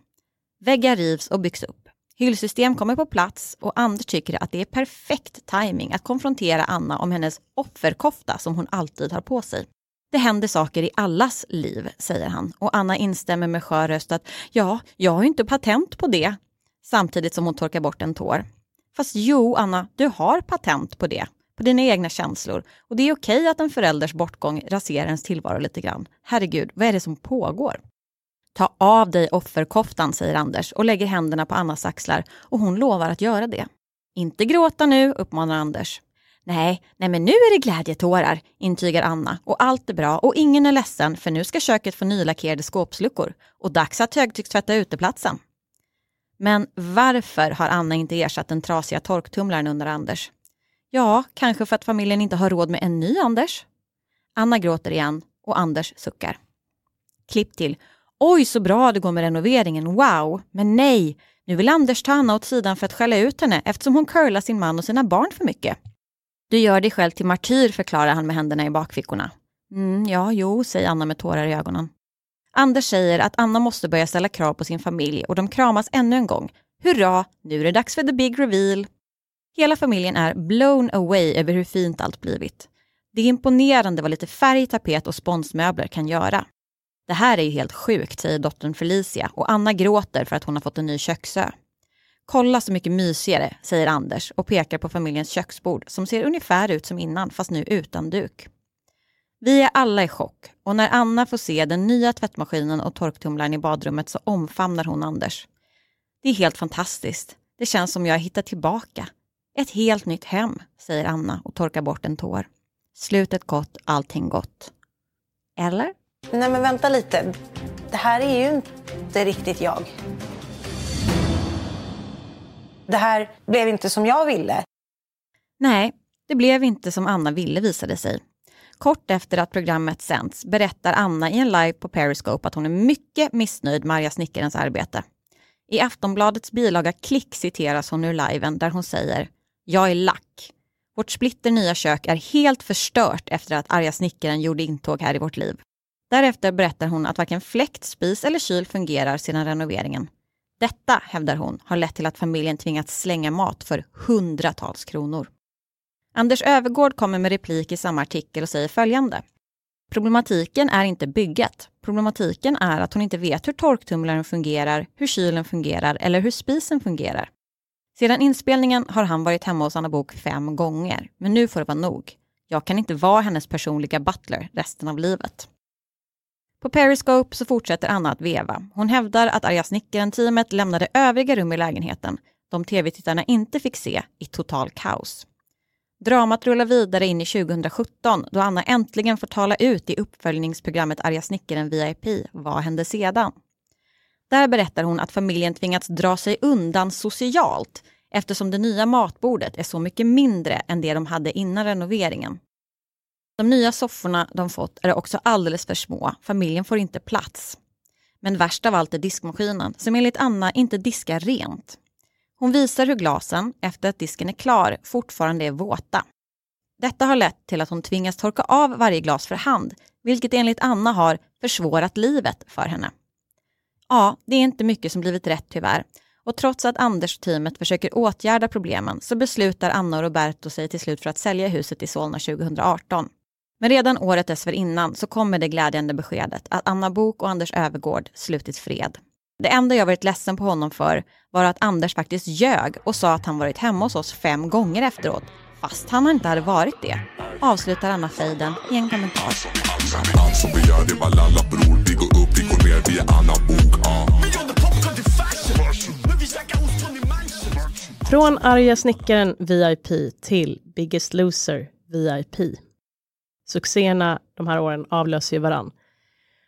Väggar rivs och byggs upp. Hyllsystem kommer på plats och Anders tycker att det är perfekt timing att konfrontera Anna om hennes offerkofta som hon alltid har på sig. Det händer saker i allas liv, säger han och Anna instämmer med skör röst att ja, jag har ju inte patent på det. Samtidigt som hon torkar bort en tår. Fast jo, Anna, du har patent på det. På dina egna känslor. Och det är okej att en förälders bortgång raserar ens tillvaro lite grann. Herregud, vad är det som pågår? Ta av dig offerkoftan, säger Anders och lägger händerna på Annas axlar och hon lovar att göra det. Inte gråta nu, uppmanar Anders. Nej, nej men nu är det glädjetårar, intygar Anna och allt är bra och ingen är ledsen för nu ska köket få nylackerade skåpsluckor och dags att högtryckstvätta uteplatsen. Men varför har Anna inte ersatt den trasiga torktumlaren under Anders? Ja, kanske för att familjen inte har råd med en ny Anders. Anna gråter igen och Anders suckar. Klipp till. Oj, så bra det går med renoveringen, wow! Men nej, nu vill Anders ta Anna åt sidan för att skälla ut henne eftersom hon curlar sin man och sina barn för mycket. Du gör dig själv till martyr, förklarar han med händerna i bakfickorna. Mm, ja, jo, säger Anna med tårar i ögonen. Anders säger att Anna måste börja ställa krav på sin familj och de kramas ännu en gång. Hurra, nu är det dags för the big reveal. Hela familjen är blown away över hur fint allt blivit. Det är imponerande vad lite färg, tapet och sponsmöbler kan göra. Det här är ju helt sjukt, säger dottern Felicia och Anna gråter för att hon har fått en ny köksö. Kolla så mycket mysigare, säger Anders och pekar på familjens köksbord som ser ungefär ut som innan fast nu utan duk. Vi är alla i chock och när Anna får se den nya tvättmaskinen och torktumlaren i badrummet så omfamnar hon Anders. Det är helt fantastiskt. Det känns som jag har hittat tillbaka. Ett helt nytt hem, säger Anna och torkar bort en tår. Slutet gott, allting gott. Eller? Nej men vänta lite. Det här är ju inte riktigt jag. Det här blev inte som jag ville. Nej, det blev inte som Anna ville visade sig. Kort efter att programmet sänds berättar Anna i en live på Periscope att hon är mycket missnöjd med arga snickarens arbete. I Aftonbladets bilaga Klick citeras hon ur liven där hon säger “Jag är lack. Vårt splitter nya kök är helt förstört efter att arga snickaren gjorde intåg här i vårt liv. Därefter berättar hon att varken fläkt, spis eller kyl fungerar sedan renoveringen. Detta, hävdar hon, har lett till att familjen tvingats slänga mat för hundratals kronor. Anders Övergård kommer med replik i samma artikel och säger följande. Problematiken är inte bygget. Problematiken är att hon inte vet hur torktumlaren fungerar, hur kylen fungerar eller hur spisen fungerar. Sedan inspelningen har han varit hemma hos Anna Bok fem gånger, men nu får det vara nog. Jag kan inte vara hennes personliga butler resten av livet. På Periscope så fortsätter Anna att veva. Hon hävdar att arga snickaren-teamet lämnade övriga rum i lägenheten, de tv-tittarna inte fick se, i total kaos. Dramat rullar vidare in i 2017 då Anna äntligen får tala ut i uppföljningsprogrammet Arga snickaren VIP. Vad hände sedan? Där berättar hon att familjen tvingats dra sig undan socialt eftersom det nya matbordet är så mycket mindre än det de hade innan renoveringen. De nya sofforna de fått är också alldeles för små, familjen får inte plats. Men värst av allt är diskmaskinen som enligt Anna inte diskar rent. Hon visar hur glasen, efter att disken är klar, fortfarande är våta. Detta har lett till att hon tvingas torka av varje glas för hand, vilket enligt Anna har försvårat livet för henne. Ja, det är inte mycket som blivit rätt tyvärr. Och trots att Anders och teamet försöker åtgärda problemen så beslutar Anna och Roberto sig till slut för att sälja huset i Solna 2018. Men redan året dessförinnan så kommer det glädjande beskedet att Anna Bok och Anders Övergård slutit fred. Det enda jag varit ledsen på honom för var att Anders faktiskt ljög och sa att han varit hemma hos oss fem gånger efteråt, fast han inte hade varit det. Avslutar Anna fejden i en kommentar. Från arga snickaren VIP till Biggest Loser VIP. Succéerna de här åren avlöser ju varann.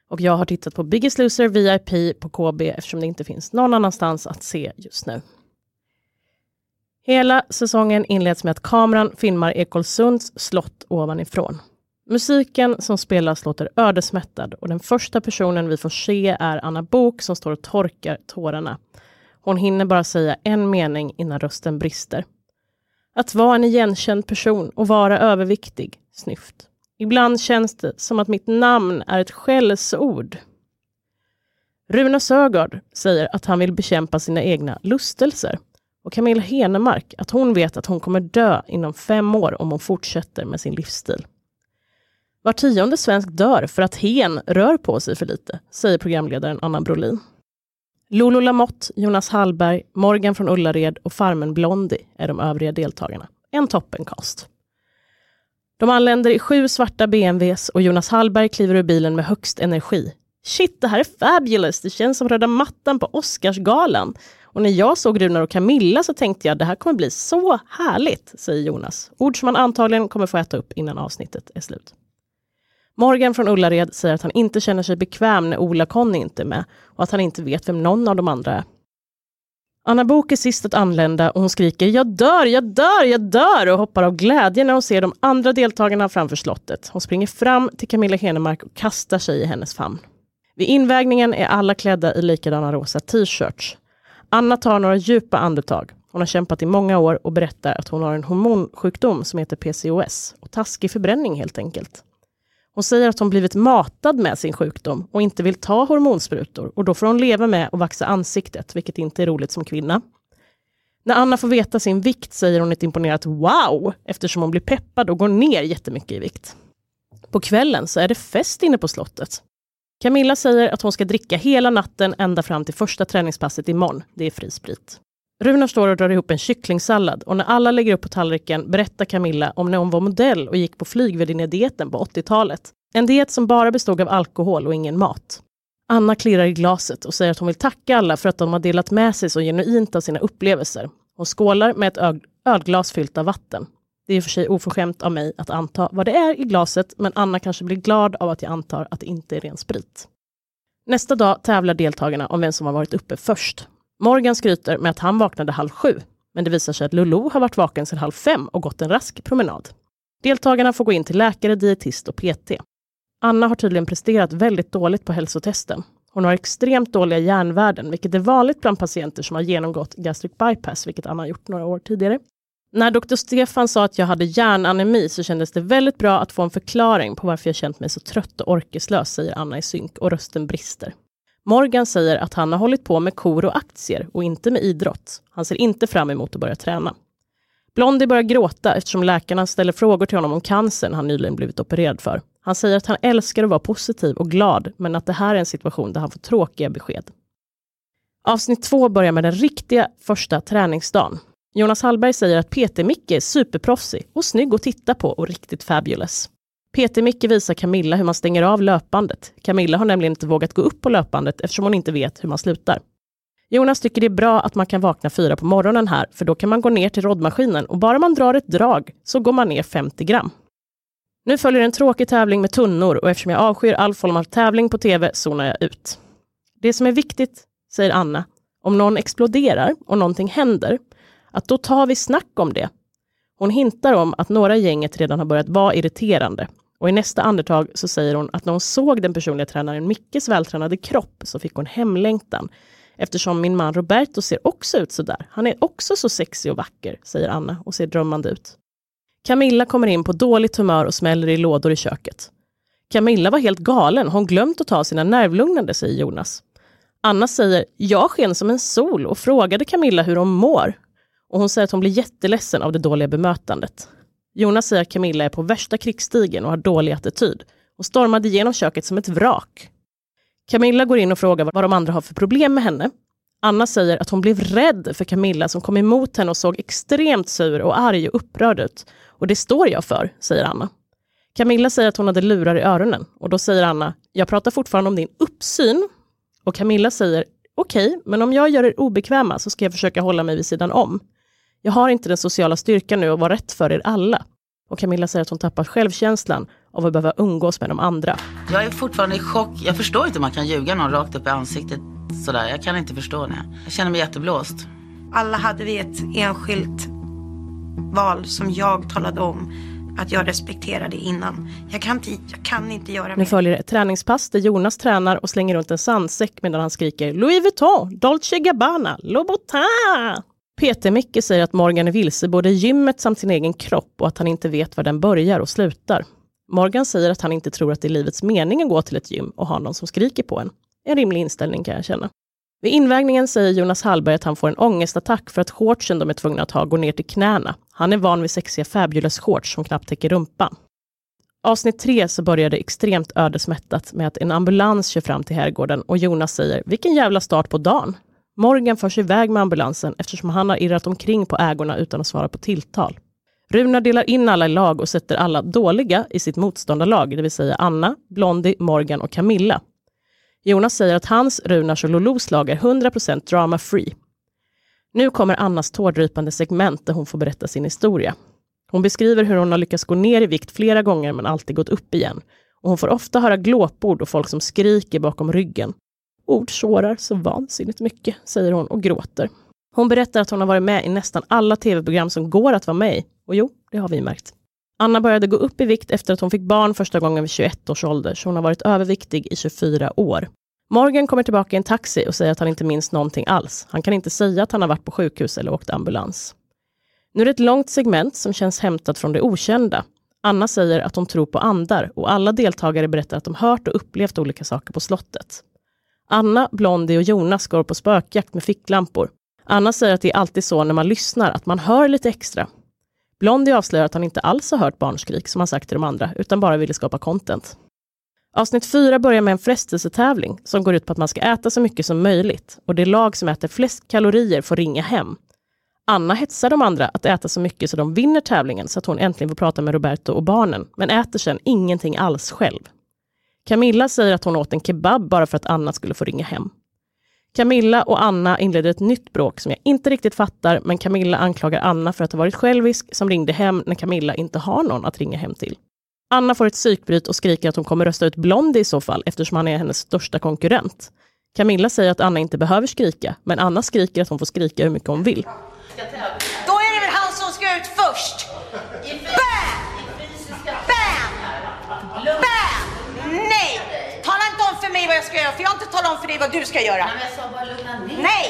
Och jag har tittat på Biggest Loser VIP på KB eftersom det inte finns någon annanstans att se just nu. Hela säsongen inleds med att kameran filmar Ekolsunds slott ovanifrån. Musiken som spelas låter ödesmättad och den första personen vi får se är Anna Bok som står och torkar tårarna. Hon hinner bara säga en mening innan rösten brister. Att vara en igenkänd person och vara överviktig, snyft. Ibland känns det som att mitt namn är ett skällsord. Rune Sögaard säger att han vill bekämpa sina egna lustelser. Och Camilla Henemark att hon vet att hon kommer dö inom fem år om hon fortsätter med sin livsstil. Var tionde svensk dör för att hen rör på sig för lite, säger programledaren Anna Brolin. Lolo Lamotte, Jonas Hallberg, Morgan från Ullared och Farmen Blondie är de övriga deltagarna. En toppencast. De anländer i sju svarta BMWs och Jonas Hallberg kliver ur bilen med högst energi. Shit, det här är fabulous! Det känns som röda mattan på Oscarsgalan. Och när jag såg Runar och Camilla så tänkte jag det här kommer bli så härligt, säger Jonas. Ord som han antagligen kommer få äta upp innan avsnittet är slut. Morgan från Ullared säger att han inte känner sig bekväm när Ola-Conny inte är med och att han inte vet vem någon av de andra är. Anna Bok är sist att anlända och hon skriker “Jag dör, jag dör, jag dör” och hoppar av glädje när hon ser de andra deltagarna framför slottet. Hon springer fram till Camilla Henemark och kastar sig i hennes famn. Vid invägningen är alla klädda i likadana rosa t-shirts. Anna tar några djupa andetag. Hon har kämpat i många år och berättar att hon har en hormonsjukdom som heter PCOS och taskig förbränning helt enkelt. Hon säger att hon blivit matad med sin sjukdom och inte vill ta hormonsprutor och då får hon leva med att vaxa ansiktet, vilket inte är roligt som kvinna. När Anna får veta sin vikt säger hon ett imponerat wow eftersom hon blir peppad och går ner jättemycket i vikt. På kvällen så är det fest inne på slottet. Camilla säger att hon ska dricka hela natten ända fram till första träningspasset imorgon. Det är fri sprit. Runar står och drar ihop en kycklingsallad och när alla lägger upp på tallriken berättar Camilla om när hon var modell och gick på flygvärdinedieten på 80-talet. En diet som bara bestod av alkohol och ingen mat. Anna klirrar i glaset och säger att hon vill tacka alla för att de har delat med sig så genuint av sina upplevelser. Hon skålar med ett ölglas fyllt av vatten. Det är i och för sig oförskämt av mig att anta vad det är i glaset, men Anna kanske blir glad av att jag antar att det inte är ren sprit. Nästa dag tävlar deltagarna om vem som har varit uppe först. Morgan skryter med att han vaknade halv sju, men det visar sig att Lulu har varit vaken sedan halv fem och gått en rask promenad. Deltagarna får gå in till läkare, dietist och PT. Anna har tydligen presterat väldigt dåligt på hälsotesten. Hon har extremt dåliga järnvärden, vilket är vanligt bland patienter som har genomgått gastric bypass, vilket Anna har gjort några år tidigare. När doktor Stefan sa att jag hade järnanemi så kändes det väldigt bra att få en förklaring på varför jag känt mig så trött och orkeslös, säger Anna i synk och rösten brister. Morgan säger att han har hållit på med kor och aktier och inte med idrott. Han ser inte fram emot att börja träna. Blondie börjar gråta eftersom läkarna ställer frågor till honom om cancern han nyligen blivit opererad för. Han säger att han älskar att vara positiv och glad, men att det här är en situation där han får tråkiga besked. Avsnitt två börjar med den riktiga första träningsdagen. Jonas Hallberg säger att PT-Micke är superproffsig och snygg att titta på och riktigt fabulous. PT-Micke visar Camilla hur man stänger av löpbandet. Camilla har nämligen inte vågat gå upp på löpbandet eftersom hon inte vet hur man slutar. Jonas tycker det är bra att man kan vakna fyra på morgonen här, för då kan man gå ner till roddmaskinen och bara man drar ett drag så går man ner 50 gram. Nu följer en tråkig tävling med tunnor och eftersom jag avskyr all form av tävling på tv zonar jag ut. Det som är viktigt, säger Anna, om någon exploderar och någonting händer, att då tar vi snack om det. Hon hintar om att några i gänget redan har börjat vara irriterande och i nästa andetag så säger hon att när hon såg den personliga tränaren Mickes vältränade kropp så fick hon hemlängtan. Eftersom min man Roberto ser också ut sådär. Han är också så sexig och vacker, säger Anna och ser drömmande ut. Camilla kommer in på dåligt humör och smäller i lådor i köket. Camilla var helt galen, hon glömt att ta sina nervlugnande, säger Jonas. Anna säger, jag sken som en sol och frågade Camilla hur hon mår. Och hon säger att hon blir jätteledsen av det dåliga bemötandet. Jonas säger att Camilla är på värsta krigsstigen och har dålig attityd. Hon stormade igenom köket som ett vrak. Camilla går in och frågar vad de andra har för problem med henne. Anna säger att hon blev rädd för Camilla som kom emot henne och såg extremt sur och arg och upprörd ut. Och det står jag för, säger Anna. Camilla säger att hon hade lurar i öronen och då säger Anna, jag pratar fortfarande om din uppsyn. Och Camilla säger, okej, okay, men om jag gör er obekväma så ska jag försöka hålla mig vid sidan om. Jag har inte den sociala styrkan nu att vara rätt för er alla. Och Camilla säger att hon tappar självkänslan av att behöva umgås med de andra. Jag är fortfarande i chock. Jag förstår inte hur man kan ljuga någon rakt upp i ansiktet sådär. Jag kan inte förstå det. Jag känner mig jätteblåst. Alla hade vi ett enskilt val som jag talade om att jag respekterade innan. Jag kan inte, jag kan inte göra Nu mer. följer ett träningspass där Jonas tränar och slänger runt en sandsäck medan han skriker Louis Vuitton, Dolce Gabbana, Louboutin. PT-Micke säger att Morgan är vilse både i gymmet samt sin egen kropp och att han inte vet var den börjar och slutar. Morgan säger att han inte tror att det är livets mening att gå till ett gym och ha någon som skriker på en. En rimlig inställning kan jag känna. Vid invägningen säger Jonas Hallberg att han får en ångestattack för att shortsen de är tvungna att ha går ner till knäna. Han är van vid sexiga fabulous shorts som knappt täcker rumpan. Avsnitt tre så börjar det extremt ödesmättat med att en ambulans kör fram till herrgården och Jonas säger “Vilken jävla start på dagen!” Morgan förs iväg med ambulansen eftersom han har irrat omkring på ägorna utan att svara på tilltal. Runar delar in alla i lag och sätter alla dåliga i sitt motståndarlag, det vill säga Anna, Blondie, Morgan och Camilla. Jonas säger att hans, Runars och Lolos lag är 100% drama free. Nu kommer Annas tårdrypande segment där hon får berätta sin historia. Hon beskriver hur hon har lyckats gå ner i vikt flera gånger men alltid gått upp igen. Och hon får ofta höra glåpord och folk som skriker bakom ryggen. Ord sårar så vansinnigt mycket, säger hon och gråter. Hon berättar att hon har varit med i nästan alla tv-program som går att vara med i. Och jo, det har vi märkt. Anna började gå upp i vikt efter att hon fick barn första gången vid 21 års ålder, så hon har varit överviktig i 24 år. Morgan kommer tillbaka i en taxi och säger att han inte minns någonting alls. Han kan inte säga att han har varit på sjukhus eller åkt ambulans. Nu är det ett långt segment som känns hämtat från det okända. Anna säger att hon tror på andar och alla deltagare berättar att de hört och upplevt olika saker på slottet. Anna, Blondie och Jonas går på spökjakt med ficklampor. Anna säger att det är alltid så när man lyssnar, att man hör lite extra. Blondie avslöjar att han inte alls har hört barnskrik som han sagt till de andra, utan bara ville skapa content. Avsnitt 4 börjar med en frestelsetävling som går ut på att man ska äta så mycket som möjligt och det lag som äter flest kalorier får ringa hem. Anna hetsar de andra att äta så mycket så de vinner tävlingen så att hon äntligen får prata med Roberto och barnen, men äter sen ingenting alls själv. Camilla säger att hon åt en kebab bara för att Anna skulle få ringa hem. Camilla och Anna inleder ett nytt bråk som jag inte riktigt fattar, men Camilla anklagar Anna för att ha varit självisk som ringde hem när Camilla inte har någon att ringa hem till. Anna får ett psykbryt och skriker att hon kommer rösta ut Blondie i så fall, eftersom han är hennes största konkurrent. Camilla säger att Anna inte behöver skrika, men Anna skriker att hon får skrika hur mycket hon vill. Då är det väl han som ska ut först? Bam! Mig vad jag ska göra, för jag har inte talat om för dig vad du ska göra. Nej!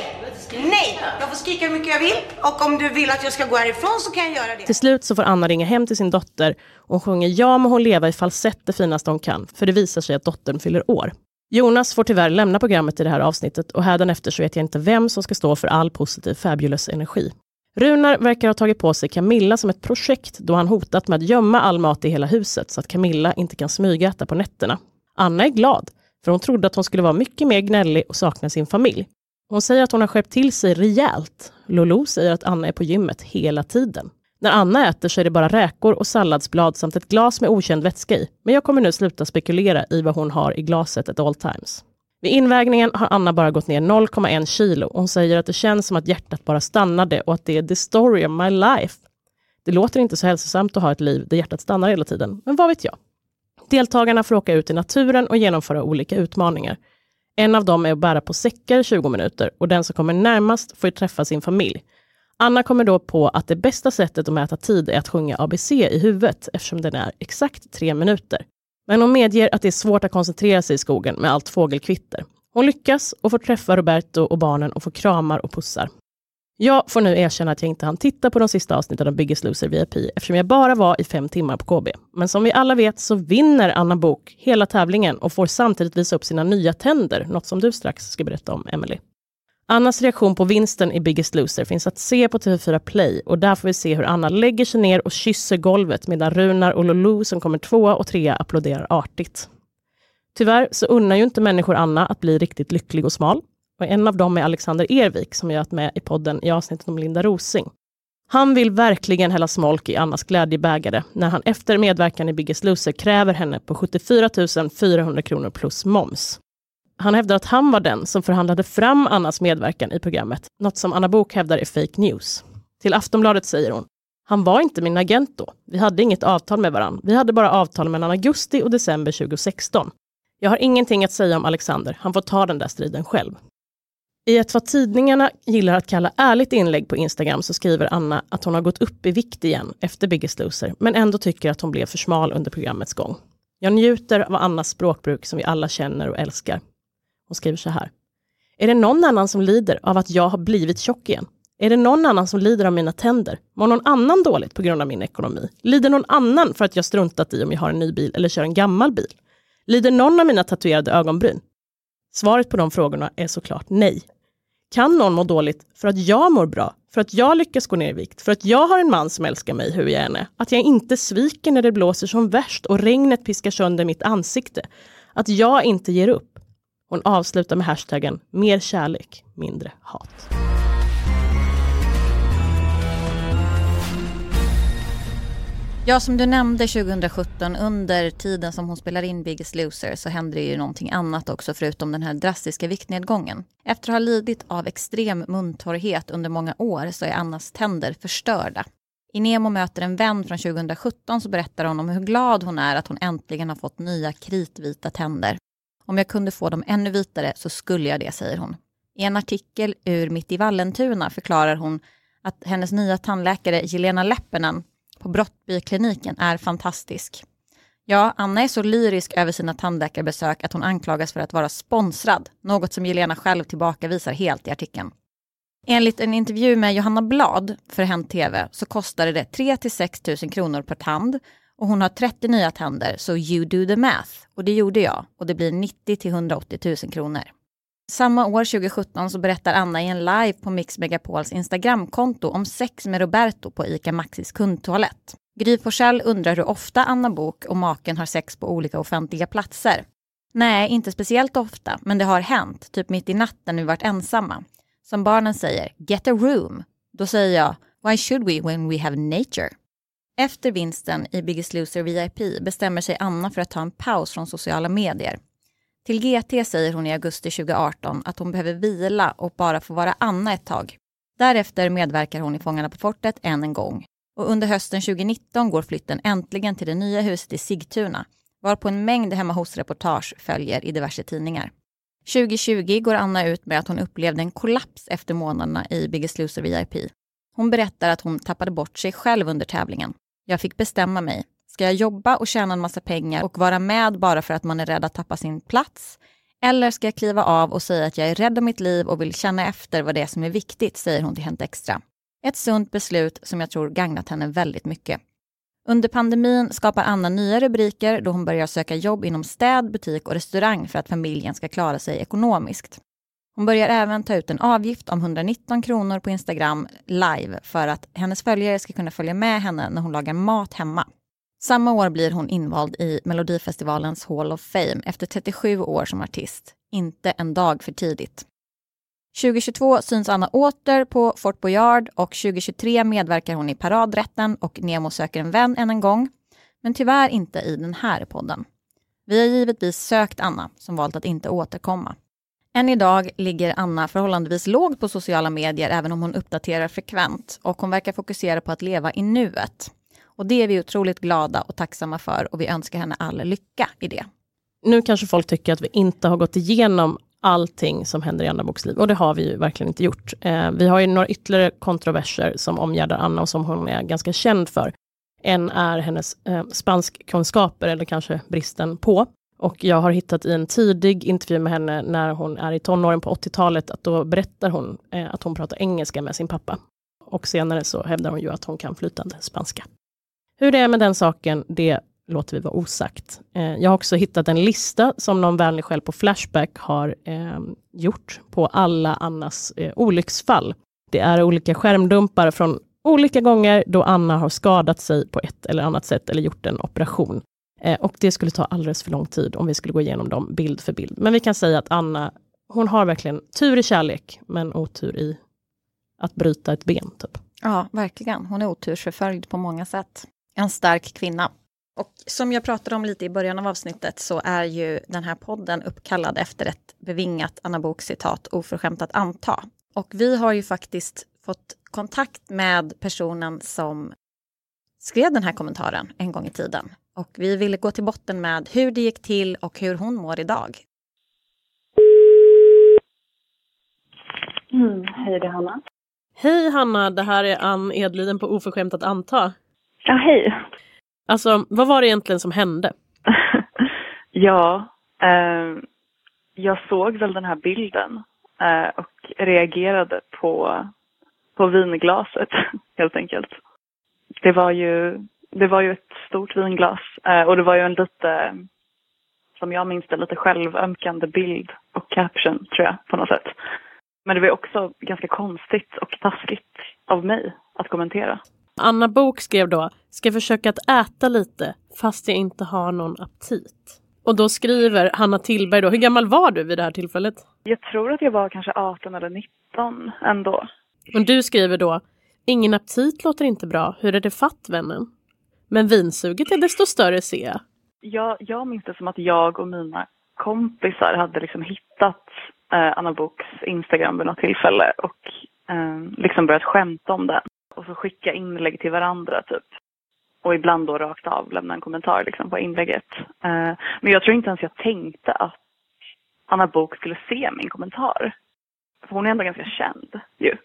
Nej! Jag får skrika hur mycket jag vill och om du vill att jag ska gå härifrån så kan jag göra det. Till slut så får Anna ringa hem till sin dotter och hon sjunger Ja må hon leva i falsett det finaste hon kan, för det visar sig att dottern fyller år. Jonas får tyvärr lämna programmet i det här avsnittet och hädanefter så vet jag inte vem som ska stå för all positiv fabulous energi. Runar verkar ha tagit på sig Camilla som ett projekt då han hotat med att gömma all mat i hela huset så att Camilla inte kan smygäta på nätterna. Anna är glad, för hon trodde att hon skulle vara mycket mer gnällig och sakna sin familj. Hon säger att hon har skärpt till sig rejält. Lolo säger att Anna är på gymmet hela tiden. När Anna äter så är det bara räkor och salladsblad samt ett glas med okänd vätska i. Men jag kommer nu sluta spekulera i vad hon har i glaset at all times. Vid invägningen har Anna bara gått ner 0,1 kilo och hon säger att det känns som att hjärtat bara stannade och att det är the story of my life. Det låter inte så hälsosamt att ha ett liv där hjärtat stannar hela tiden, men vad vet jag? Deltagarna får åka ut i naturen och genomföra olika utmaningar. En av dem är att bära på säckar i 20 minuter och den som kommer närmast får träffa sin familj. Anna kommer då på att det bästa sättet att mäta tid är att sjunga ABC i huvudet eftersom den är exakt tre minuter. Men hon medger att det är svårt att koncentrera sig i skogen med allt fågelkvitter. Hon lyckas och får träffa Roberto och barnen och får kramar och pussar. Jag får nu erkänna att jag inte hann titta på de sista avsnitten av Biggest Loser VIP eftersom jag bara var i fem timmar på KB. Men som vi alla vet så vinner Anna Bok hela tävlingen och får samtidigt visa upp sina nya tänder, något som du strax ska berätta om, Emily. Annas reaktion på vinsten i Biggest Loser finns att se på TV4 Play och där får vi se hur Anna lägger sig ner och kysser golvet medan Runar och Lulu som kommer tvåa och trea applåderar artigt. Tyvärr så unnar ju inte människor Anna att bli riktigt lycklig och smal. Och en av dem är Alexander Ervik som jag har med i podden i avsnittet om Linda Rosing. Han vill verkligen hälla smolk i Annas glädjebägare när han efter medverkan i Biggest Loser kräver henne på 74 400 kronor plus moms. Han hävdar att han var den som förhandlade fram Annas medverkan i programmet, något som Anna Bok hävdar är fake news. Till Aftonbladet säger hon, han var inte min agent då. Vi hade inget avtal med varandra. Vi hade bara avtal mellan augusti och december 2016. Jag har ingenting att säga om Alexander. Han får ta den där striden själv. I ett vad tidningarna gillar att kalla ärligt inlägg på Instagram så skriver Anna att hon har gått upp i vikt igen efter Biggest Loser, men ändå tycker att hon blev för smal under programmets gång. Jag njuter av Annas språkbruk som vi alla känner och älskar. Hon skriver så här. Är det någon annan som lider av att jag har blivit tjock igen? Är det någon annan som lider av mina tänder? Mår någon annan dåligt på grund av min ekonomi? Lider någon annan för att jag struntat i om jag har en ny bil eller kör en gammal bil? Lider någon av mina tatuerade ögonbryn? Svaret på de frågorna är såklart nej. Kan någon må dåligt för att jag mår bra, för att jag lyckas gå ner i vikt, för att jag har en man som älskar mig hur jag än är, att jag inte sviker när det blåser som värst och regnet piskar sönder mitt ansikte, att jag inte ger upp. Hon avslutar med hashtaggen mer kärlek, mindre hat. Ja, som du nämnde 2017, under tiden som hon spelar in Biggest Loser så händer det ju någonting annat också förutom den här drastiska viktnedgången. Efter att ha lidit av extrem muntorrhet under många år så är Annas tänder förstörda. I Nemo möter en vän från 2017 så berättar hon om hur glad hon är att hon äntligen har fått nya kritvita tänder. Om jag kunde få dem ännu vitare så skulle jag det, säger hon. I en artikel ur Mitt i Vallentuna förklarar hon att hennes nya tandläkare Jelena Leppinen på Brottbykliniken är fantastisk. Ja, Anna är så lyrisk över sina tandläkarbesök att hon anklagas för att vara sponsrad, något som Jelena själv tillbakavisar helt i artikeln. Enligt en intervju med Johanna Blad för Hänt TV så kostade det 3 till 6 000 kronor per tand och hon har 30 nya tänder, så you do the math. Och det gjorde jag och det blir 90 till 180 000 kronor. Samma år, 2017, så berättar Anna i en live på Mix Megapols Instagramkonto om sex med Roberto på ICA Maxis kundtoalett. Gry Forssell undrar hur ofta Anna Bok och maken har sex på olika offentliga platser. Nej, inte speciellt ofta, men det har hänt, typ mitt i natten när vi varit ensamma. Som barnen säger, get a room. Då säger jag, why should we when we have nature? Efter vinsten i Biggest Loser VIP bestämmer sig Anna för att ta en paus från sociala medier. Till GT säger hon i augusti 2018 att hon behöver vila och bara få vara Anna ett tag. Därefter medverkar hon i Fångarna på fortet än en gång. Och under hösten 2019 går flytten äntligen till det nya huset i Sigtuna, varpå en mängd hemma hos-reportage följer i diverse tidningar. 2020 går Anna ut med att hon upplevde en kollaps efter månaderna i Biggest Loser VIP. Hon berättar att hon tappade bort sig själv under tävlingen. Jag fick bestämma mig. Ska jag jobba och tjäna en massa pengar och vara med bara för att man är rädd att tappa sin plats? Eller ska jag kliva av och säga att jag är rädd om mitt liv och vill känna efter vad det är som är viktigt, säger hon till Hänt Extra. Ett sunt beslut som jag tror gagnat henne väldigt mycket. Under pandemin skapar Anna nya rubriker då hon börjar söka jobb inom städ, butik och restaurang för att familjen ska klara sig ekonomiskt. Hon börjar även ta ut en avgift om 119 kronor på Instagram live för att hennes följare ska kunna följa med henne när hon lagar mat hemma. Samma år blir hon invald i Melodifestivalens Hall of Fame efter 37 år som artist. Inte en dag för tidigt. 2022 syns Anna åter på Fort Boyard och 2023 medverkar hon i Paradrätten och Nemo söker en vän än en gång. Men tyvärr inte i den här podden. Vi har givetvis sökt Anna som valt att inte återkomma. Än idag ligger Anna förhållandevis lågt på sociala medier även om hon uppdaterar frekvent och hon verkar fokusera på att leva i nuet. Och det är vi otroligt glada och tacksamma för och vi önskar henne all lycka i det. Nu kanske folk tycker att vi inte har gått igenom allting som händer i Anna Boks liv och det har vi ju verkligen inte gjort. Eh, vi har ju några ytterligare kontroverser som omgärdar Anna och som hon är ganska känd för. En är hennes eh, spanskkunskaper eller kanske bristen på. Och jag har hittat i en tidig intervju med henne när hon är i tonåren på 80-talet att då berättar hon eh, att hon pratar engelska med sin pappa. Och senare så hävdar hon ju att hon kan flytande spanska. Hur det är med den saken, det låter vi vara osagt. Eh, jag har också hittat en lista som någon vänlig själv på Flashback har eh, gjort på alla Annas eh, olycksfall. Det är olika skärmdumpar från olika gånger då Anna har skadat sig på ett eller annat sätt eller gjort en operation. Eh, och det skulle ta alldeles för lång tid om vi skulle gå igenom dem bild för bild. Men vi kan säga att Anna, hon har verkligen tur i kärlek, men otur i att bryta ett ben. Typ. Ja, verkligen. Hon är otursförföljd på många sätt. En stark kvinna. Och som jag pratade om lite i början av avsnittet så är ju den här podden uppkallad efter ett bevingat Anna Bok citat oförskämt att anta. Och vi har ju faktiskt fått kontakt med personen som skrev den här kommentaren en gång i tiden. Och vi ville gå till botten med hur det gick till och hur hon mår idag. Mm, hej, det är Hanna. Hej Hanna, det här är Ann Edliden på Oförskämt att anta. Ja, hej. Alltså, vad var det egentligen som hände? Ja, eh, jag såg väl den här bilden eh, och reagerade på, på vinglaset helt enkelt. Det var ju, det var ju ett stort vinglas eh, och det var ju en lite, som jag minns det, lite självömkande bild och caption tror jag på något sätt. Men det var också ganska konstigt och taskigt av mig att kommentera. Anna Bok skrev då, ska försöka att äta lite fast jag inte har någon aptit. Och då skriver Hanna Tillberg då, hur gammal var du vid det här tillfället? Jag tror att jag var kanske 18 eller 19 ändå. Och du skriver då, ingen aptit låter inte bra, hur är det fatt vännen? Men vinsuget är desto större ser jag. Jag, jag minns det som att jag och mina kompisar hade liksom hittat eh, Anna Boks Instagram vid något tillfälle och eh, liksom börjat skämta om den. Och så skicka inlägg till varandra typ. Och ibland då rakt av lämna en kommentar liksom, på inlägget. Eh, men jag tror inte ens jag tänkte att Anna Bok skulle se min kommentar. För hon är ändå ganska känd ju.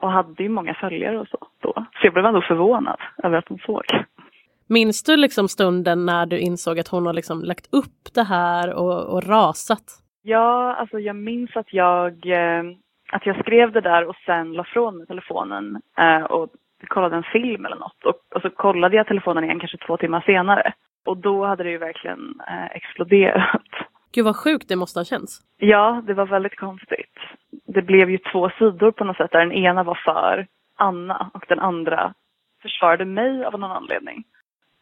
Och hade ju många följare och så då. Så jag blev ändå förvånad över att hon såg. Minns du liksom stunden när du insåg att hon har liksom lagt upp det här och, och rasat? Ja, alltså jag minns att jag, eh, att jag skrev det där och sen la från mig telefonen eh, och kollade en film eller något. Och, och så kollade jag telefonen igen kanske två timmar senare. Och då hade det ju verkligen eh, exploderat. Gud vad sjukt det måste ha känts. Ja, det var väldigt konstigt. Det blev ju två sidor på något sätt där den ena var för Anna och den andra försvarade mig av någon anledning.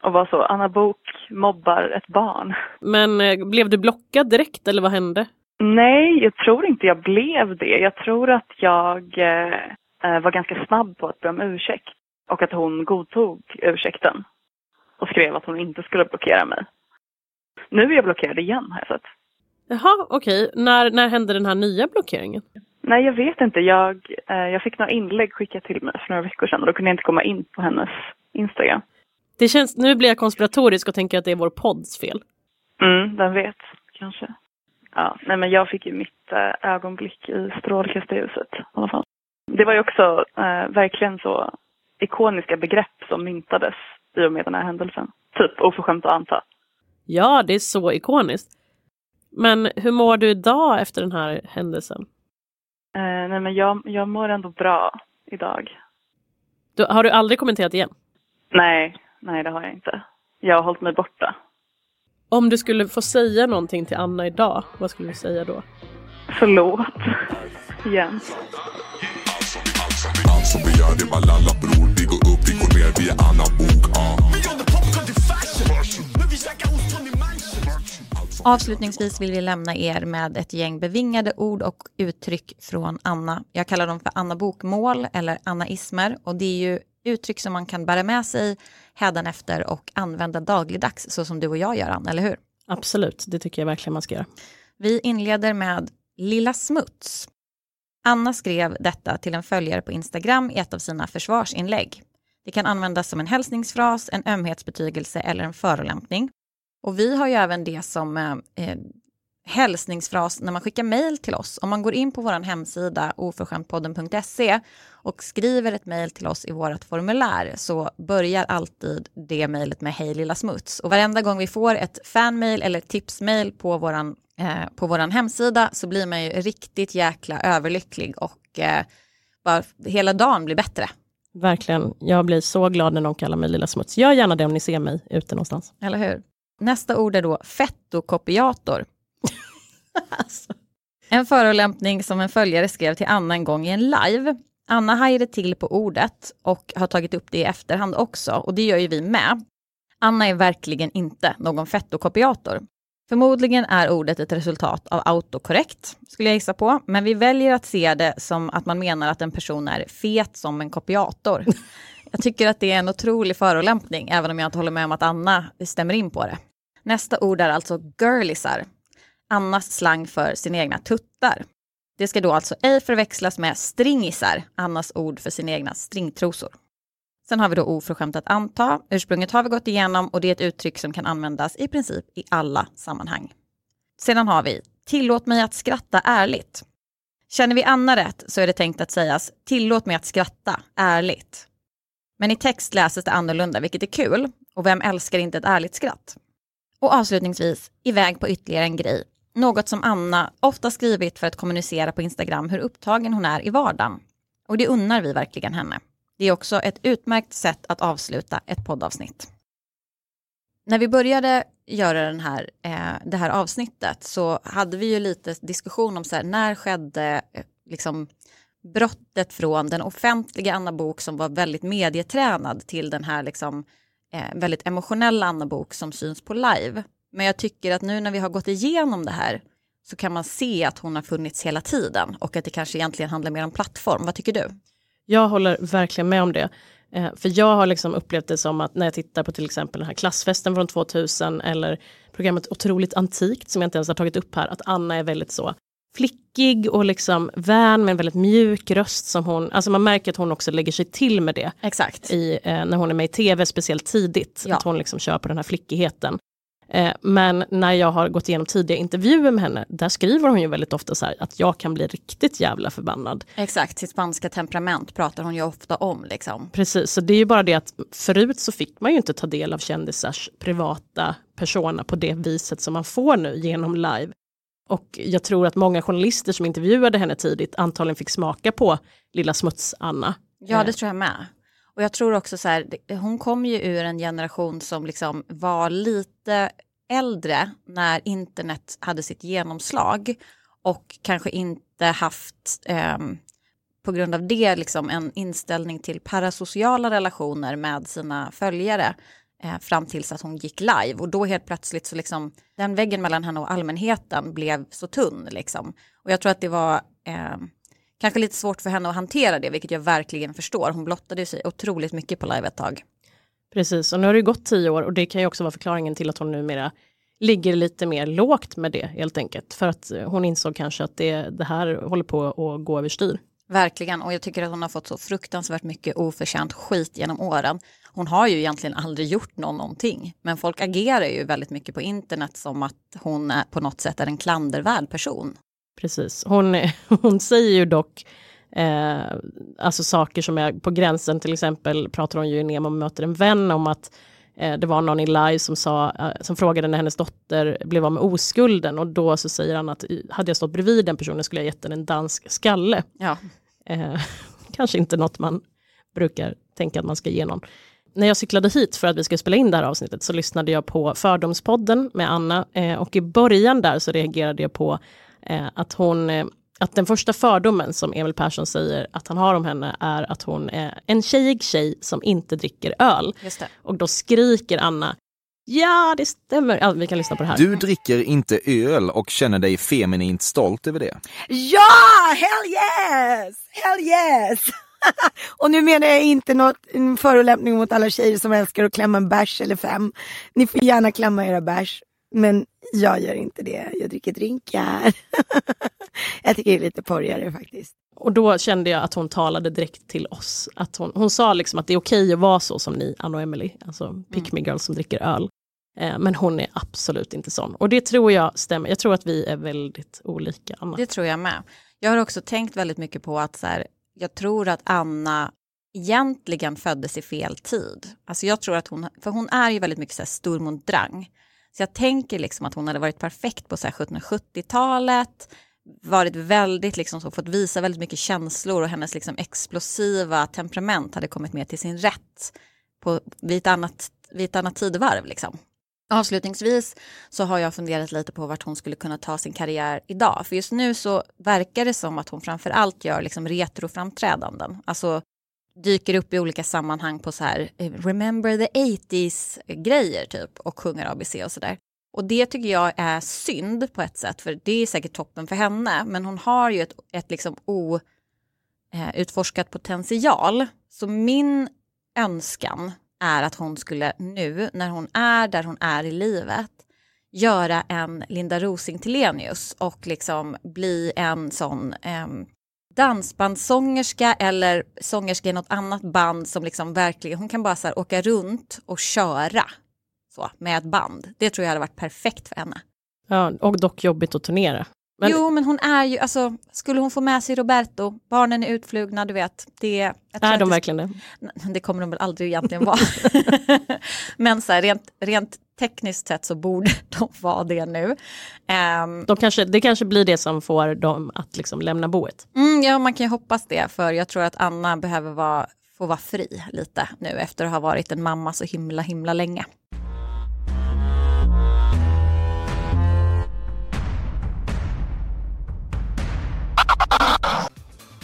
Och var så, Anna Bok mobbar ett barn. Men eh, blev du blockad direkt eller vad hände? Nej, jag tror inte jag blev det. Jag tror att jag eh, eh, var ganska snabb på att be om ursäkt. Och att hon godtog ursäkten. Och skrev att hon inte skulle blockera mig. Nu är jag blockerad igen har jag sett. Jaha, okej. När, när hände den här nya blockeringen? Nej, jag vet inte. Jag, eh, jag fick några inlägg skickat till mig för några veckor sedan och då kunde jag inte komma in på hennes Instagram. Det känns, nu blir jag konspiratorisk och tänker att det är vår podds fel. Mm, vem vet, kanske. Ja, nej men jag fick ju mitt eh, ögonblick i strålkastarljuset i alla fall. Det var ju också eh, verkligen så ikoniska begrepp som myntades i och med den här händelsen. Typ oförskämt att anta. Ja, det är så ikoniskt. Men hur mår du idag efter den här händelsen? Eh, nej men jag, jag mår ändå bra idag. Du, har du aldrig kommenterat igen? Nej, Nej, det har jag inte. Jag har hållit mig borta. Om du skulle få säga någonting till Anna idag, vad skulle du säga då? Förlåt. Igen. Allt som vi gör det är bara lalla bror Vi går upp, vi går ner, vi är Anna Bok. Avslutningsvis vill vi lämna er med ett gäng bevingade ord och uttryck från Anna. Jag kallar dem för Anna Bokmål eller Anna-ismer och det är ju uttryck som man kan bära med sig hädanefter och använda dagligdags så som du och jag gör, Anna, eller hur? Absolut, det tycker jag verkligen man ska göra. Vi inleder med Lilla Smuts. Anna skrev detta till en följare på Instagram i ett av sina försvarsinlägg. Det kan användas som en hälsningsfras, en ömhetsbetygelse eller en förolämpning. Och vi har ju även det som eh, eh, hälsningsfras när man skickar mejl till oss. Om man går in på vår hemsida oförskämtpodden.se och skriver ett mejl till oss i vårt formulär så börjar alltid det mejlet med Hej lilla smuts. Och varenda gång vi får ett fanmail eller tipsmail på våran, eh, på våran hemsida så blir man ju riktigt jäkla överlycklig och eh, bara hela dagen blir bättre. Verkligen, jag blir så glad när någon kallar mig Lilla Smuts. Gör gärna det om ni ser mig ute någonstans. Eller hur? Nästa ord är då fettokopiator. En förolämpning som en följare skrev till Anna en gång i en live. Anna hajade till på ordet och har tagit upp det i efterhand också och det gör ju vi med. Anna är verkligen inte någon fettokopiator. Förmodligen är ordet ett resultat av autokorrekt, skulle jag gissa på, men vi väljer att se det som att man menar att en person är fet som en kopiator. Jag tycker att det är en otrolig förolämpning, även om jag inte håller med om att Anna stämmer in på det. Nästa ord är alltså girlisar. Annas slang för sina egna tuttar. Det ska då alltså ej förväxlas med stringisar, Annas ord för sina egna stringtrosor. Sen har vi då oförskämt att anta. Ursprunget har vi gått igenom och det är ett uttryck som kan användas i princip i alla sammanhang. Sedan har vi tillåt mig att skratta ärligt. Känner vi Anna rätt så är det tänkt att sägas tillåt mig att skratta ärligt. Men i text läses det annorlunda, vilket är kul. Och vem älskar inte ett ärligt skratt? Och avslutningsvis, iväg på ytterligare en grej. Något som Anna ofta skrivit för att kommunicera på Instagram hur upptagen hon är i vardagen. Och det unnar vi verkligen henne. Det är också ett utmärkt sätt att avsluta ett poddavsnitt. När vi började göra den här, eh, det här avsnittet så hade vi ju lite diskussion om så här, när skedde eh, liksom, brottet från den offentliga Anna Bok som var väldigt medietränad till den här liksom, eh, väldigt emotionella Anna Bok som syns på live. Men jag tycker att nu när vi har gått igenom det här så kan man se att hon har funnits hela tiden och att det kanske egentligen handlar mer om plattform. Vad tycker du? Jag håller verkligen med om det. Eh, för jag har liksom upplevt det som att när jag tittar på till exempel den här klassfesten från 2000 eller programmet Otroligt antikt som jag inte ens har tagit upp här, att Anna är väldigt så flickig och liksom vän med en väldigt mjuk röst som hon, alltså man märker att hon också lägger sig till med det. Exakt. I, eh, när hon är med i tv, speciellt tidigt, Ja. att hon liksom kör på den här flickigheten. Eh, men när jag har gått igenom tidiga intervjuer med henne, där skriver hon ju väldigt ofta så här att jag kan bli riktigt jävla förbannad. Exakt, sitt spanska temperament pratar hon ju ofta om. Liksom. Precis, så det är ju bara det att förut så fick man ju inte ta del av kändisars privata persona på det viset som man får nu genom live. Och jag tror att många journalister som intervjuade henne tidigt antagligen fick smaka på lilla smuts-Anna. Ja, det tror jag med. Och jag tror också så här, hon kom ju ur en generation som liksom var lite äldre när internet hade sitt genomslag och kanske inte haft eh, på grund av det liksom en inställning till parasociala relationer med sina följare eh, fram tills att hon gick live och då helt plötsligt så liksom den väggen mellan henne och allmänheten blev så tunn liksom. Och jag tror att det var eh, kanske lite svårt för henne att hantera det, vilket jag verkligen förstår. Hon blottade sig otroligt mycket på live ett tag. Precis, och nu har det gått tio år och det kan ju också vara förklaringen till att hon numera ligger lite mer lågt med det helt enkelt. För att eh, hon insåg kanske att det, det här håller på att gå överstyr. Verkligen, och jag tycker att hon har fått så fruktansvärt mycket oförtjänt skit genom åren. Hon har ju egentligen aldrig gjort någon någonting, men folk agerar ju väldigt mycket på internet som att hon är, på något sätt är en klandervärd person. Precis, hon, hon säger ju dock eh, alltså saker som är på gränsen, till exempel pratar hon ju i Nemo möter en vän om att eh, det var någon i live som, sa, eh, som frågade när hennes dotter blev av med oskulden och då så säger han att hade jag stått bredvid den personen skulle jag gett den en dansk skalle. Ja. Eh, kanske inte något man brukar tänka att man ska ge någon. när jag cyklade hit för att vi skulle spela in det här avsnittet så lyssnade jag på Fördomspodden med Anna eh, och i början där så reagerade jag på att hon eh, att den första fördomen som Emil Persson säger att han har om henne är att hon är en tjejig tjej som inte dricker öl. Just det. Och då skriker Anna Ja, det stämmer. Ja, vi kan lyssna på det här. Du dricker inte öl och känner dig feminint stolt över det. Ja, hell yes! Hell yes! och nu menar jag inte något, en förolämpning mot alla tjejer som älskar att klämma en bärs eller fem. Ni får gärna klämma era bärs. Men jag gör inte det. Jag dricker drinkar. jag tycker det är lite porrigare faktiskt. Och då kände jag att hon talade direkt till oss. Att hon, hon sa liksom att det är okej att vara så som ni, Anna och Emily, alltså pick me girls som dricker öl. Eh, men hon är absolut inte sån. Och det tror jag stämmer. Jag tror att vi är väldigt olika, Anna. Det tror jag med. Jag har också tänkt väldigt mycket på att så här, jag tror att Anna egentligen föddes i fel tid. Alltså jag tror att hon, för hon är ju väldigt mycket så här stormoddrang. Så jag tänker liksom att hon hade varit perfekt på 1770-talet, varit väldigt liksom så, fått visa väldigt mycket känslor och hennes liksom explosiva temperament hade kommit med till sin rätt på, vid, ett annat, vid ett annat tidvarv. Liksom. Avslutningsvis så har jag funderat lite på vart hon skulle kunna ta sin karriär idag. För just nu så verkar det som att hon framför allt gör liksom retroframträdanden. Alltså dyker upp i olika sammanhang på så här eh, remember the 80s grejer typ och sjunger ABC och sådär. Och det tycker jag är synd på ett sätt för det är säkert toppen för henne men hon har ju ett, ett liksom outforskat eh, potential. Så min önskan är att hon skulle nu när hon är där hon är i livet göra en Linda Rosing Tilenius och liksom bli en sån eh, dansbandssångerska eller sångerska i något annat band som liksom verkligen, hon kan bara så här åka runt och köra så, med ett band. Det tror jag hade varit perfekt för henne. Ja, och dock jobbigt att turnera. Men, Jo, men hon är ju, alltså, skulle hon få med sig Roberto, barnen är utflugna, du vet. Det, är de det- verkligen det? Det kommer de väl aldrig egentligen vara. men så här, rent, rent tekniskt sett så borde de vara det nu. Ehm, De kanske, det kanske blir det som får dem att liksom lämna boet. Mm, ja, man kan ju hoppas det, för jag tror att Anna behöver vara, få vara fri lite nu efter att ha varit en mamma så himla, himla länge.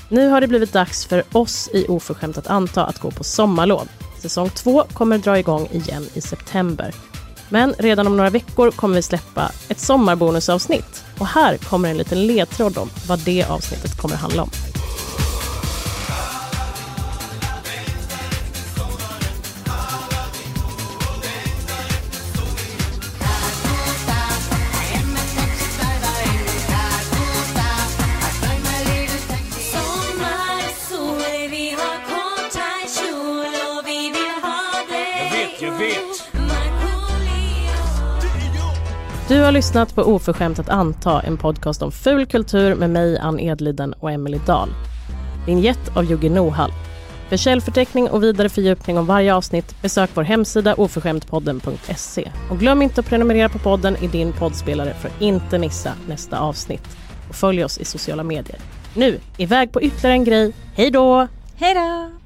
Nu har det blivit dags för oss i Oförskämt att anta att gå på sommarlov. Säsong två kommer dra igång igen i september. Men redan om några veckor kommer vi släppa ett sommarbonusavsnitt. Och här kommer en liten ledtråd om vad det avsnittet kommer handla om. Du har lyssnat på Oförskämt att anta, en podcast om ful kultur med mig, Ann Edliden och Emily Dahl. Vignett av Jugge Nohall. För källförteckning och vidare fördjupning om varje avsnitt besök vår hemsida oförskämtpodden.se. Och glöm inte att prenumerera på podden i din poddspelare för att inte missa nästa avsnitt. Och följ oss i sociala medier. Nu, iväg på ytterligare en grej. Hej då! Hej då!